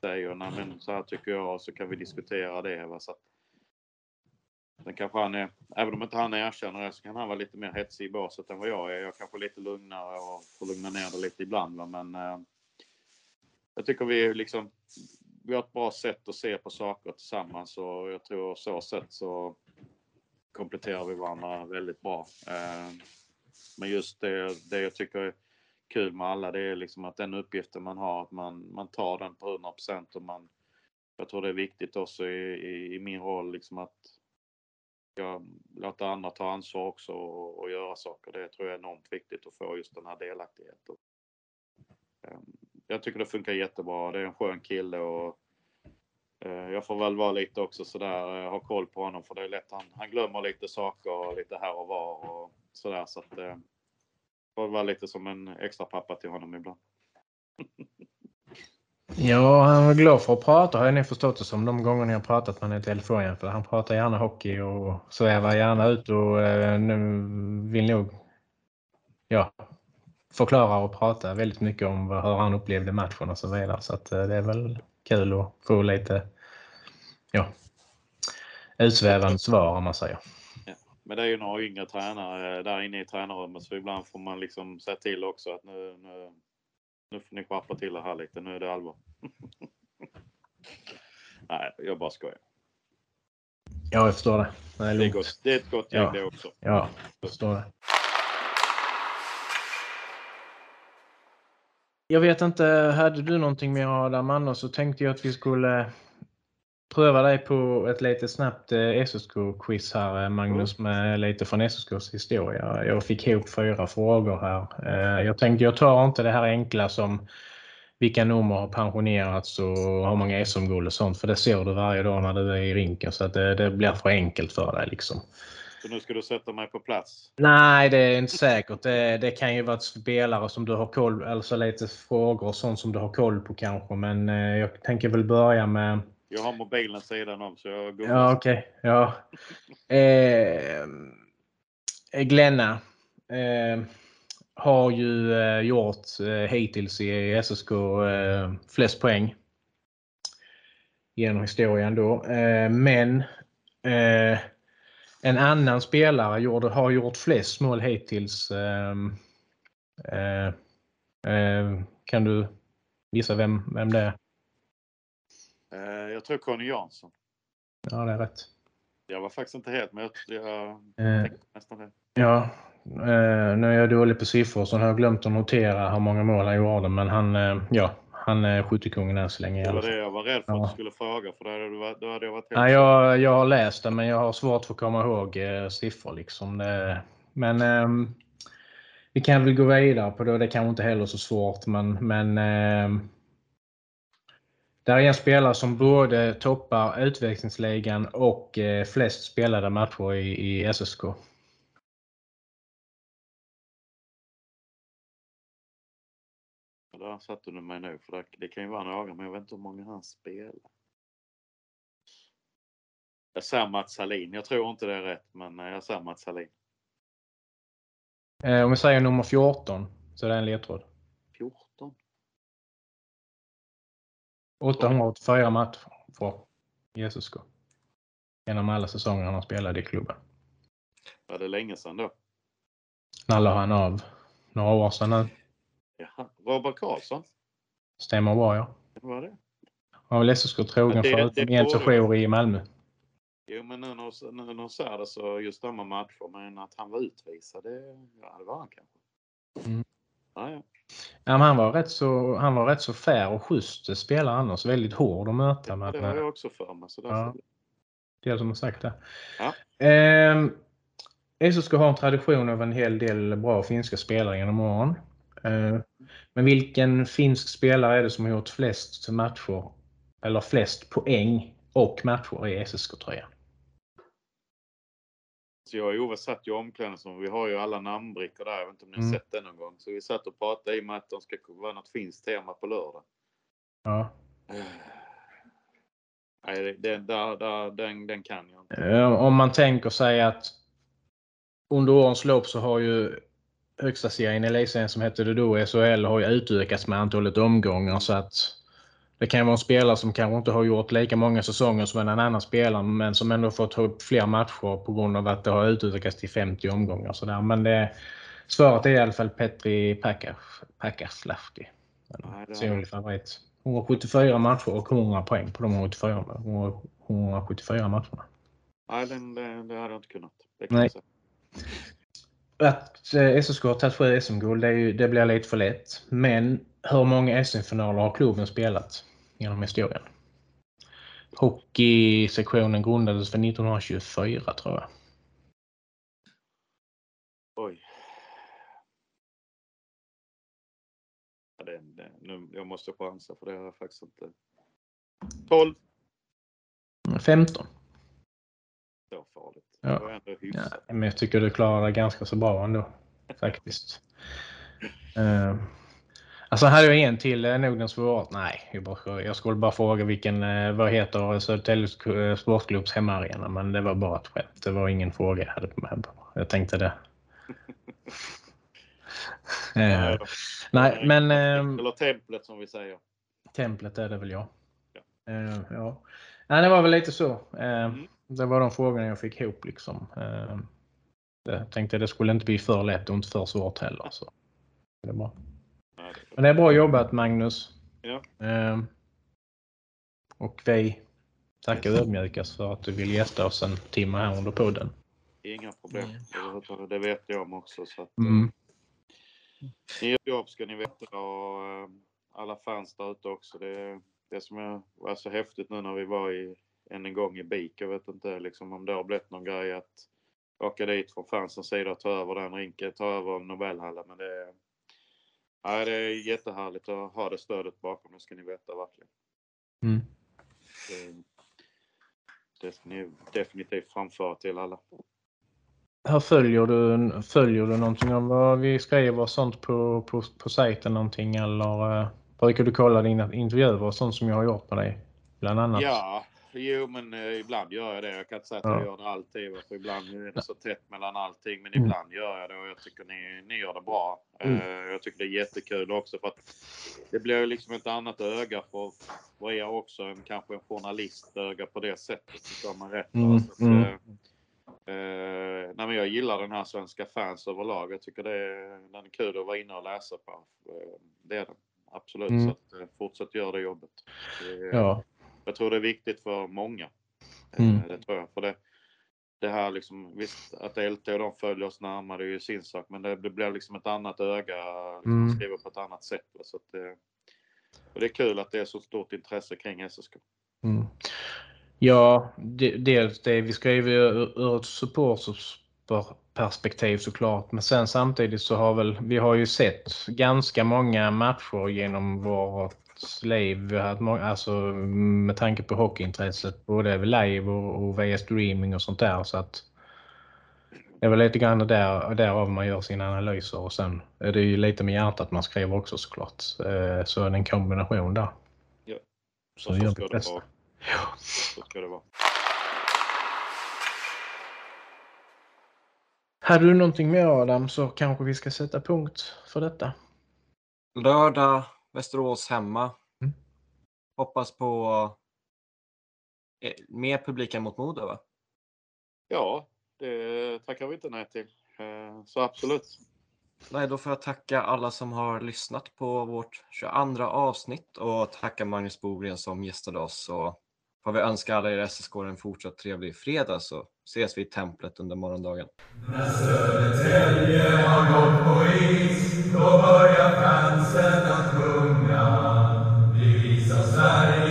säger nej men så här tycker jag och så kan vi diskutera det. Va? Så att, Sen kanske han är, även om inte han erkänner det, så kan han vara lite mer hetsig i båset än vad jag är. Jag kanske är lite lugnare och får lugna ner det lite ibland. Va? Men eh, jag tycker vi liksom, vi har ett bra sätt att se på saker tillsammans och jag tror så sätt så kompletterar vi varandra väldigt bra. Eh, men just det, det jag tycker är kul med alla, det är liksom att den uppgiften man har, att man, man tar den på 100 och man, jag tror det är viktigt också i, i, i min roll liksom att Låta andra ta ansvar också och, och, göra saker. Det tror jag är enormt viktigt att få just den här delaktigheten. Ehm, jag tycker det funkar jättebra. Det är en skön kille och eh, jag får väl vara lite också sådär, eh, ha koll på honom för det är lätt han, han glömmer lite saker lite här och var och sådär så att det får vara lite som en extra pappa till honom ibland. Ja, han var glad för att prata har jag nog förstått det som de gånger ni har pratat med honom i telefon. För han pratar gärna hockey och svävar gärna ut och eh, vill nog ja, förklara och prata väldigt mycket om hur han upplevde matchen och så vidare. Så att, eh, det är väl kul att få lite ja, utsvävande svar om man säger. Ja. Men det är ju några yngre tränare eh, där inne i tränarrummet så ibland får man liksom säga till också att nu, nu nu får ni skärpa till er här lite, nu är det allvar. Nej, jag bara skojar. Ja, jag förstår det. Det är, det är, gott. Det är ett gott gäng ja. det också. Ja, jag förstår det. Jag vet inte, hade du någonting mer Adam? Annars så tänkte jag att vi skulle pröva dig på ett lite snabbt eh, SSK-quiz här eh, Magnus med lite från SSKs historia. Jag fick ihop fyra frågor här. Eh, jag tänkte jag tar inte det här enkla som vilka nummer har pensionerats och hur många SM-guld och sånt för det ser du varje dag när du är i rinken så att det, det blir för enkelt för dig. Liksom. Så nu ska du sätta mig på plats? Nej, det är inte säkert. Det, det kan ju vara spelare som du har koll alltså lite frågor och sånt som du har koll på kanske. Men jag tänker väl börja med jag har mobilen sidan om så jag går Ja, okej. Okay. Ja. Eh, eh, Glenna eh, har ju eh, gjort eh, hittills i SSK eh, flest poäng genom historien då. Eh, men eh, en annan spelare gjorde, har gjort flest mål hittills. Ehm, eh, eh, kan du gissa vem, vem det är? Eh, jag tror Conny Jansson. Ja, det är rätt. Jag var faktiskt inte helt, men jag, jag eh, tänkte nästan det. Ja, eh, nu är jag dålig på siffror så jag har glömt att notera hur många mål han gjorde. Men han, ja, han är skyttekungen än så länge. Det var det jag var rädd för att du skulle fråga för då hade, du, då hade jag varit helt... Ja, jag, jag har läst det men jag har svårt för att komma ihåg siffror. Liksom. Men eh, vi kan väl gå vidare på det. Det kanske inte heller så svårt men, men eh, där är en spelare som både toppar utvecklingsligan och eh, flest spelade matcher i, i SSK. Där satte du mig nu, för det kan ju vara några, men jag vet inte hur många han spelar. Jag säger Mats Salin. Jag tror inte det är rätt, men jag säger Mats Salin. Eh, om vi säger nummer 14, så är det en ledtråd. 884 matcher i SSK. Genom alla säsonger han har spelat i klubben. Var det länge sedan då? När la han av? Några år sedan nu. Jaha. Robert Karlsson? Stämmer bra ja. Det var det? Han var väl SSK trogen förutom en sejour i Malmö. Jo men nu när, när ser det så just de matcher, men att han var utvisad, det, ja, det var han kanske. Mm. Ja, ja. Ja, han, var rätt så, han var rätt så fair och schysst spelare annars. Väldigt hård att möta. Ja, det har jag också för mig. Så ja, det är som har sagt det. Ja. Eh, SSK har en tradition av en hel del bra finska spelare genom åren. Eh, men vilken finsk spelare är det som har gjort flest matcher eller flest poäng och matcher i SSK-tröjan? Så jag och Ove satt i omklädningsrummet. Vi har ju alla namnbrickor där. Jag vet inte om ni har mm. sett det någon gång. Så vi satt och pratade i och med att de ska vara något finskt tema på lördag. Ja. Nej, den, där, där, den, den kan jag inte. Om man tänker sig att under årens lopp så har ju högsta serien i elitserien som hette det då SHL har ju utökats med antalet omgångar så att det kan vara en spelare som kanske inte har gjort lika många säsonger som en annan spelare men som ändå fått ta upp fler matcher på grund av att det har utökats till 50 omgångar. Så där. Men det, svaret är i alla fall Petri Pakaslahti. Personlig favorit. 174 matcher och 100 poäng på de 174, 174 matcherna. Nej, den, det hade jag inte kunnat. Nej. Att eh, SSK har tagit sju SM-guld, det, det blir lite för lätt. Men hur många SM-finaler har klubben spelat genom historien? Hockeysektionen grundades för 1924 tror jag. Oj. Det, nu, jag måste chansa för det har jag faktiskt inte. 12. 15. Så farligt. Ja. Ja, men jag tycker du klarar det ganska så bra ändå. Faktiskt. uh, Alltså hade jag en till eh, nog den svåra. Nej, jag, bara, jag skulle bara fråga vilken, eh, vad heter Södertälje Sportklubbs hemmaarena, men det var bara ett skämt. Det var ingen fråga jag hade med. Jag tänkte det. eh, nej, men... Eh, Eller templet som vi säger. Templet är det väl ja. Ja. Ja. Nej, det var väl lite så. Mm. Det var de frågorna jag fick ihop liksom. Jag tänkte det skulle inte bli för lätt och inte för svårt heller. Så. Det är bra. Men det är bra jobbat Magnus. Ja. Ehm, och vi tackar ödmjukast för att du vill gästa oss en timme här under podden. Inga problem. Det vet jag om också. Så att, mm. Eh, ni gör jobb ska ni veta och eh, alla fans där ute också. Det, det som var så häftigt nu när vi var i än en gång i BIK. Jag vet inte liksom, om det har blivit någon grej att åka dit från fansens sida och ta över den rinken, ta över Nobelhallen. Men det är, ja, det är jättehärligt att ha det stödet bakom, det ska ni veta verkligen. Mm. Det, det definitivt framföra till alla. Här följer du, följer du någonting om vad vi skriver och sånt på, på, på sajten någonting eller uh, brukar du kolla dina intervjuer och sånt som jag har gjort med dig? Bland annat. Ja, jo men uh, ibland gör jag det. Jag kan inte säga att ja. jag gör det alltid. För ibland är det så tätt mellan allting. Men mm. ibland gör jag det och jag tycker ni, ni gör det bra. Mm. Uh, jag tycker det är jättekul också för att det blir liksom ett annat öga för, för er också än kanske en journalistöga på det sättet. Som man rätt. Mm. Så att, mm. Eh, nej, men jag gillar den här svenska fans överlag. Jag tycker det är, den är kul att vara inne och läsa på. Eh, det är den. Absolut. Mm. Så att, eh, fortsätt göra det jobbet. Det, ja. Jag tror det är viktigt för många. Eh, mm. Det tror jag. För det, det här liksom, visst att LT och de följer oss närmare är ju sin sak, men det blir liksom ett annat öga, liksom, mm. skriver på ett annat sätt. Så det, och det är kul att det är så stort intresse kring SSK. Mm. Ja, dels det vi skriver ur ett supporterperspektiv såklart. Men sen samtidigt så har väl, vi har ju sett ganska många matcher genom vårt liv. Vi har många, alltså med tanke på hockeyintresset, både live och, och via streaming och sånt där. Så att det är väl lite grann där, därav man gör sina analyser och sen är det ju lite med hjärtat man skriver också såklart. Eh, så är det en kombination där. Ja, så, så gör vi bästa. Ja. Så ska det vara. Hade du någonting med Adam så kanske vi ska sätta punkt för detta. Lördag, Västerås hemma. Mm. Hoppas på eh, mer publik än mot Modo va? Ja, det tackar vi inte nej till. Eh, så absolut. Nej, då får jag tacka alla som har lyssnat på vårt 22 avsnitt och tacka Magnus Bogren som gästade oss. Och får vi önska alla er SSK en fortsatt trevlig fredag så ses vi i templet under morgondagen. När Södertälje har gått på is, då börjar fansen att sjunga. Vi visar Sverige